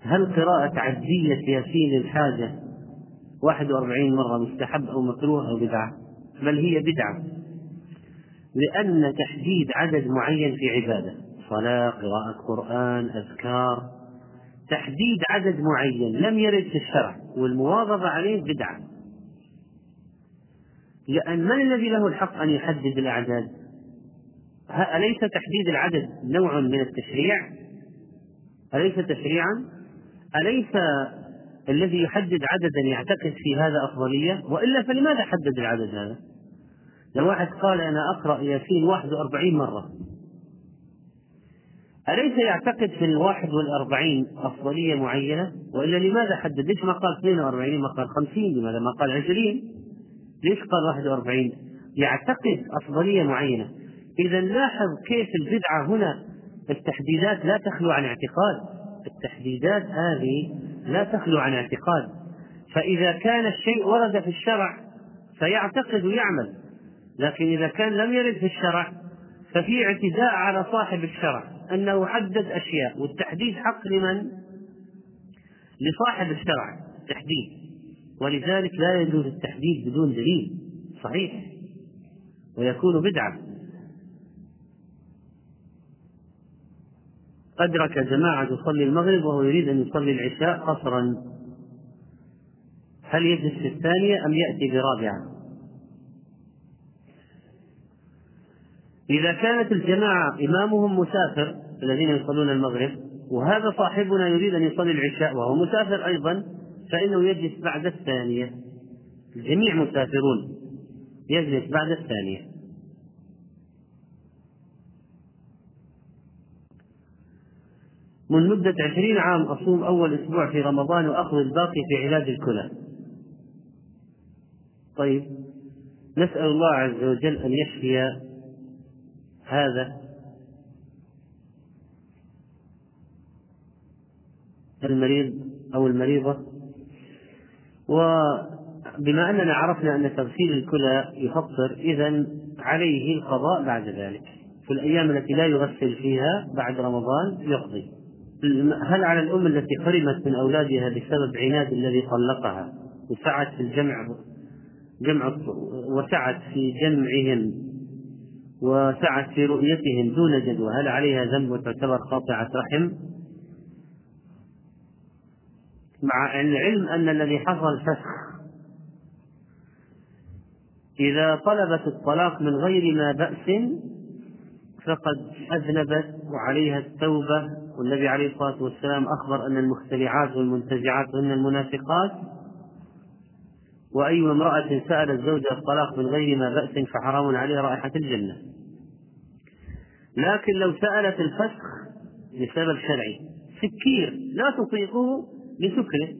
هل قراءة عدية ياسين الحاجة 41 مرة مستحب أو مكروه أو بدعة؟ بل هي بدعة. لأن تحديد عدد معين في عبادة صلاة قراءة قرآن أذكار تحديد عدد معين لم يرد في الشرع والمواظبة عليه بدعة. لأن من الذي له الحق أن يحدد الأعداد؟ أليس تحديد العدد نوع من التشريع؟ أليس تشريعا؟ أليس الذي يحدد عددا يعتقد في هذا أفضلية؟ وإلا فلماذا حدد العدد هذا؟ لو واحد قال أنا أقرأ ياسين 41 مرة. أليس يعتقد في الواحد والأربعين أفضلية معينة؟ وإلا لماذا حدد؟ ليش ما قال 42 ما قال 50 لماذا ما قال 20 ليش قال 41 يعتقد أفضلية معينة. إذا لاحظ كيف البدعة هنا التحديدات لا تخلو عن اعتقاد. التحديدات هذه لا تخلو عن اعتقاد. فإذا كان الشيء ورد في الشرع فيعتقد ويعمل لكن إذا كان لم يرد في الشرع ففي اعتداء على صاحب الشرع أنه حدد أشياء والتحديد حق لمن؟ لصاحب الشرع التحديد ولذلك لا يجوز التحديد بدون دليل صحيح. ويكون بدعة. أدرك جماعة تصلي المغرب وهو يريد أن يصلي العشاء قصرا. هل يجلس في الثانية أم يأتي برابعة؟ إذا كانت الجماعة إمامهم مسافر الذين يصلون المغرب وهذا صاحبنا يريد أن يصلي العشاء وهو مسافر أيضا فإنه يجلس بعد الثانية. الجميع مسافرون يجلس بعد الثانية. من مدة عشرين عام أصوم أول أسبوع في رمضان وأخذ الباقي في علاج الكلى. طيب نسأل الله عز وجل أن يشفي هذا. المريض أو المريضة. وبما أننا عرفنا أن تغسيل الكلى يفطر إذا عليه القضاء بعد ذلك. في الأيام التي لا يغسل فيها بعد رمضان يقضي. هل على الأم التي حرمت من أولادها بسبب عناد الذي طلقها وسعت في الجمع جمع وسعت في جمعهم وسعت في رؤيتهم دون جدوى؟ هل عليها ذنب وتعتبر قاطعة رحم؟ مع العلم أن الذي حصل فسخ. إذا طلبت الطلاق من غير ما بأس فقد أذنبت وعليها التوبة والنبي عليه الصلاة والسلام أخبر أن المختلعات والمنتزعات هن المنافقات وأي امرأة سألت زوجها الطلاق من غير ما بأس فحرام عليها رائحة الجنة. لكن لو سألت الفسخ لسبب شرعي سكير لا تطيقه لسكره.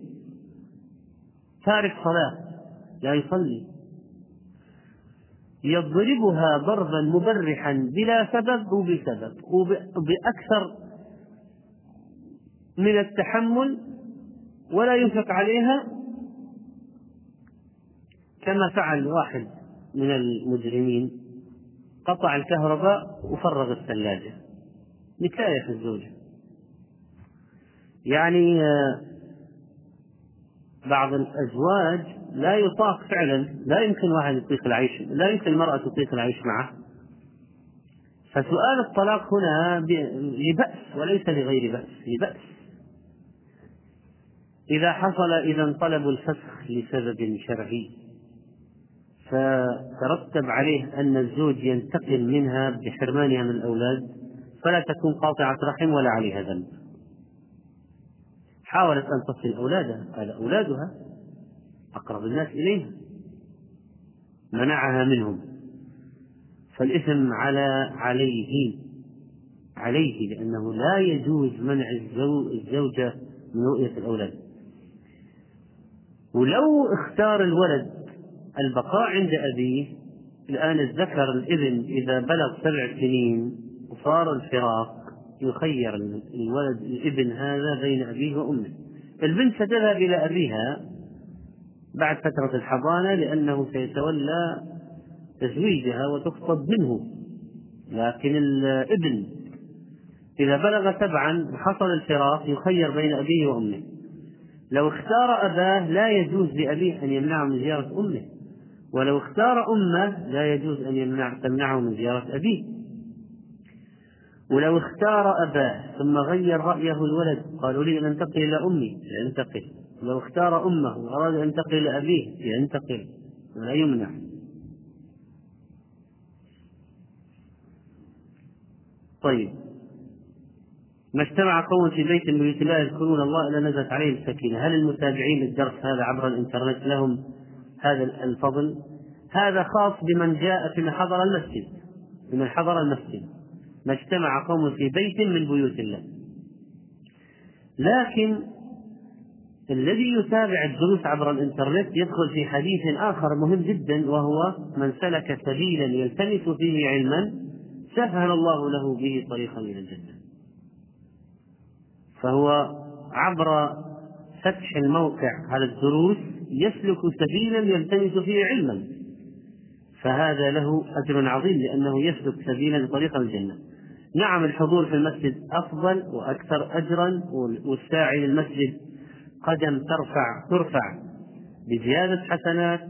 تارك صلاة لا يصلي. يضربها ضربا مبرحا بلا سبب وبسبب وبأكثر من التحمل ولا ينفق عليها كما فعل واحد من المجرمين. قطع الكهرباء وفرغ الثلاجة. نكاية الزوجة. يعني آه، بعض الأزواج لا يطاق فعلا. لا يمكن واحد يطيق العيش لا يمكن المرأة تطيق العيش معه. فسؤال الطلاق هنا لبأس وليس لغير بأس لبأس. إذا حصل إذا طلب الفسخ لسبب شرعي فترتب عليه أن الزوج ينتقم منها بحرمانها من الأولاد فلا تكون قاطعة رحم ولا عليها ذنب. حاولت أن تصل أولادها هذا أولادها أقرب الناس إليها منعها منهم. فالإثم على عليه عليه لأنه لا يجوز منع الزوجة من رؤية الأولاد. ولو اختار الولد البقاء عند أبيه الآن الذكر الابن إذا بلغ سبع سنين وصار الفراق يخير الولد الابن هذا بين أبيه وأمه. البنت ستذهب إلى أبيها بعد فترة الحضانة لأنه سيتولى تزويجها وتخطب منه. لكن الابن إذا بلغ سبعا وحصل الفراق يخير بين أبيه وأمه. لو اختار أباه لا يجوز لأبيه أن يمنعه من زيارة أمه. ولو اختار أمه لا يجوز أن يمنع تمنعه من زيارة أبيه. ولو اختار أباه ثم غير رأيه الولد قال أريد أن أنتقل إلى أمي ينتقل لو اختار أمه وأراد أن ينتقل إلى أبيه ينتقل ولا يمنع. طيب. ما اجتمع قوم في بيت من بيوت الله يذكرون الله إلا نزلت عليهم السكينة، هل المتابعين للدرس هذا عبر الإنترنت لهم هذا الفضل؟ هذا خاص بمن جاء في من حضر المسجد، بمن حضر المسجد، ما اجتمع قوم في بيت من بيوت الله. لكن الذي يتابع الدروس عبر الإنترنت يدخل في حديث آخر مهم جدا وهو من سلك سبيلا يلتمس فيه علما سهل الله له به طريقا إلى الجنة. فهو عبر فتح الموقع على الدروس يسلك سبيلا يلتمس فيه علما. فهذا له أجر عظيم لأنه يسلك سبيلا لطريق الجنة. نعم الحضور في المسجد أفضل وأكثر أجرا والساعي للمسجد قدم ترفع ترفع بزيادة حسنات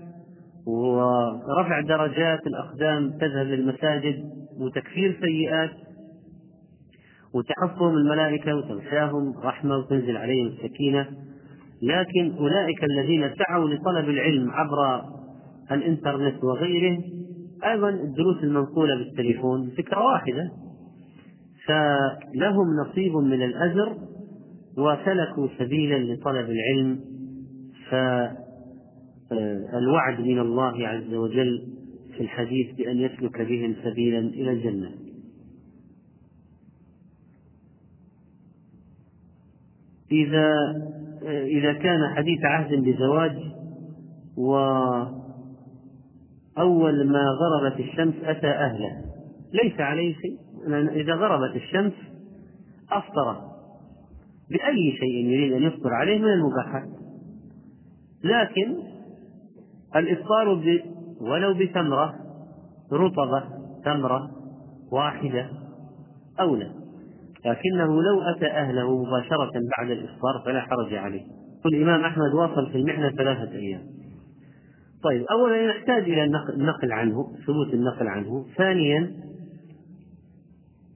ورفع درجات الأقدام تذهب للمساجد وتكفير سيئات. وتحفهم الملائكة وتغشاهم رحمة وتنزل عليهم السكينة. لكن أولئك الذين سعوا لطلب العلم عبر الإنترنت وغيره أيضا الدروس المنقولة بالتليفون فكرة واحدة. فلهم نصيب من الأجر وسلكوا سبيلا لطلب العلم. فالوعد من الله عز وجل في الحديث بأن يسلك بهم سبيلا إلى الجنة. إذا إذا كان حديث عهد بزواج وأول ما غربت الشمس أتى أهله. ليس عليه شيء إذا غربت الشمس أفطر. بأي شيء يريد أن يفطر عليه من المباحات. لكن الإفطار ب... ولو بتمرة رطبة تمرة واحدة أولى لكنه لو أتى أهله مباشرة بعد الإفطار فلا حرج عليه. والإمام أحمد واصل في المحنة ثلاثة أيام. طيب أولا يحتاج إلى النقل عنه ثبوت النقل عنه. ثانيا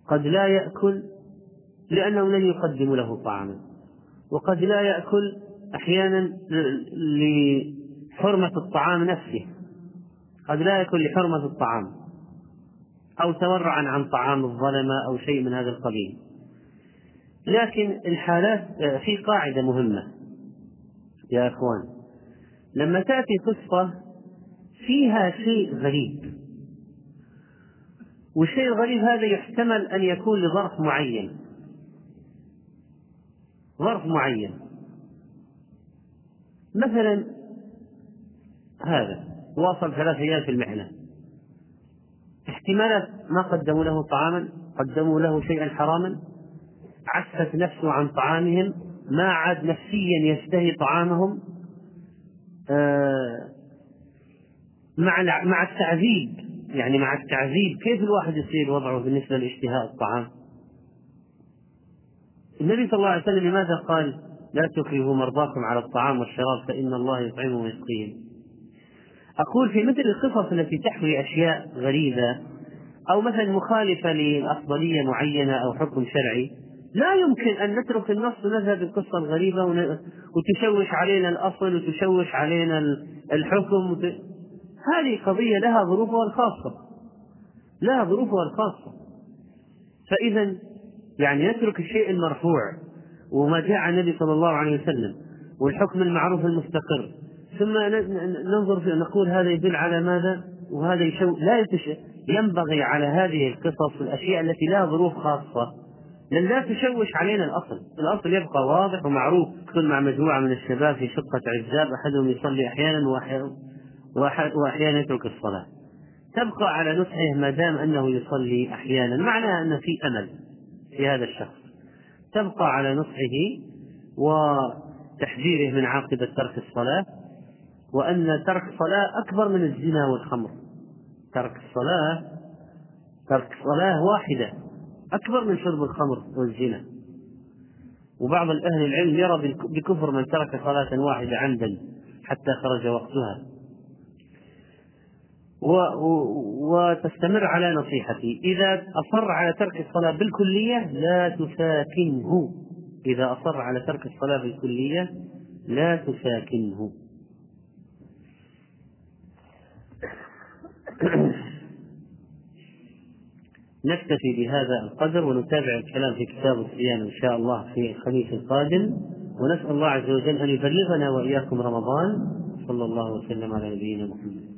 قد لا يأكل لأنه لن يقدم له طعاما. وقد لا يأكل أحيانا لحرمة الطعام نفسه. قد لا يأكل لحرمة الطعام أو تورعا عن طعام الظلمة أو شيء من هذا القبيل. لكن الحالات في قاعدة مهمة. يا إخوان لما تأتي قصة فيها شيء غريب. والشيء الغريب هذا يحتمل أن يكون لظرف معين. ظرف معين. مثلا هذا واصل ثلاث أيام في المحنة احتمالات ما قدموا له طعاما قدموا له شيئا حراما. عفت نفسه عن طعامهم ما عاد نفسيا يشتهي طعامهم آه مع مع التعذيب. يعني مع التعذيب كيف الواحد يصير وضعه بالنسبة لاشتهاء الطعام؟ النبي صلى الله عليه وسلم لماذا قال لا تكرهوا مرضاكم على الطعام والشراب فإن الله يطعمهم ويسقيهم أقول في مثل القصص التي تحوي أشياء غريبة أو مثلا مخالفة لأفضلية معينة أو حكم شرعي لا يمكن أن نترك النص ونذهب بالقصة الغريبة وتشوش علينا الأصل وتشوش علينا الحكم هذه قضية لها ظروفها الخاصة. لها ظروفها الخاصة. فإذا يعني نترك الشيء المرفوع وما جاء عن النبي صلى الله عليه وسلم والحكم المعروف المستقر. ثم ننظر في نقول هذا يدل على ماذا؟ وهذا يشو لا. ينبغي على هذه القصص الأشياء التي لها ظروف خاصة. لأن لا تشوش علينا الأصل. الأصل يبقى واضح ومعروف. كن مع مجموعة من الشباب في شقة عزاب أحدهم يصلي أحيانا وأحيانا يترك الصلاة. تبقى على نصحه ما دام أنه يصلي أحيانا. معناها أن في أمل في هذا الشخص. تبقى على نصحه وتحذيره من عاقبة ترك الصلاة. وأن ترك الصلاة أكبر من الزنا والخمر. ترك الصلاة ترك صلاة واحدة. أكبر من شرب الخمر والزنا. وبعض أهل العلم يرى بكفر من ترك صلاة واحدة عمدا حتى خرج وقتها. وتستمر على نصيحتي. إذا أصر على ترك الصلاة بالكلية لا تساكنه. إذا أصر على ترك الصلاة بالكلية لا تساكنه. نكتفي بهذا القدر ونتابع الكلام في كتاب الصيام إن شاء الله في الخميس القادم. ونسأل الله عز وجل أن يبلغنا وإياكم رمضان. صلى الله وسلم على نبينا محمد.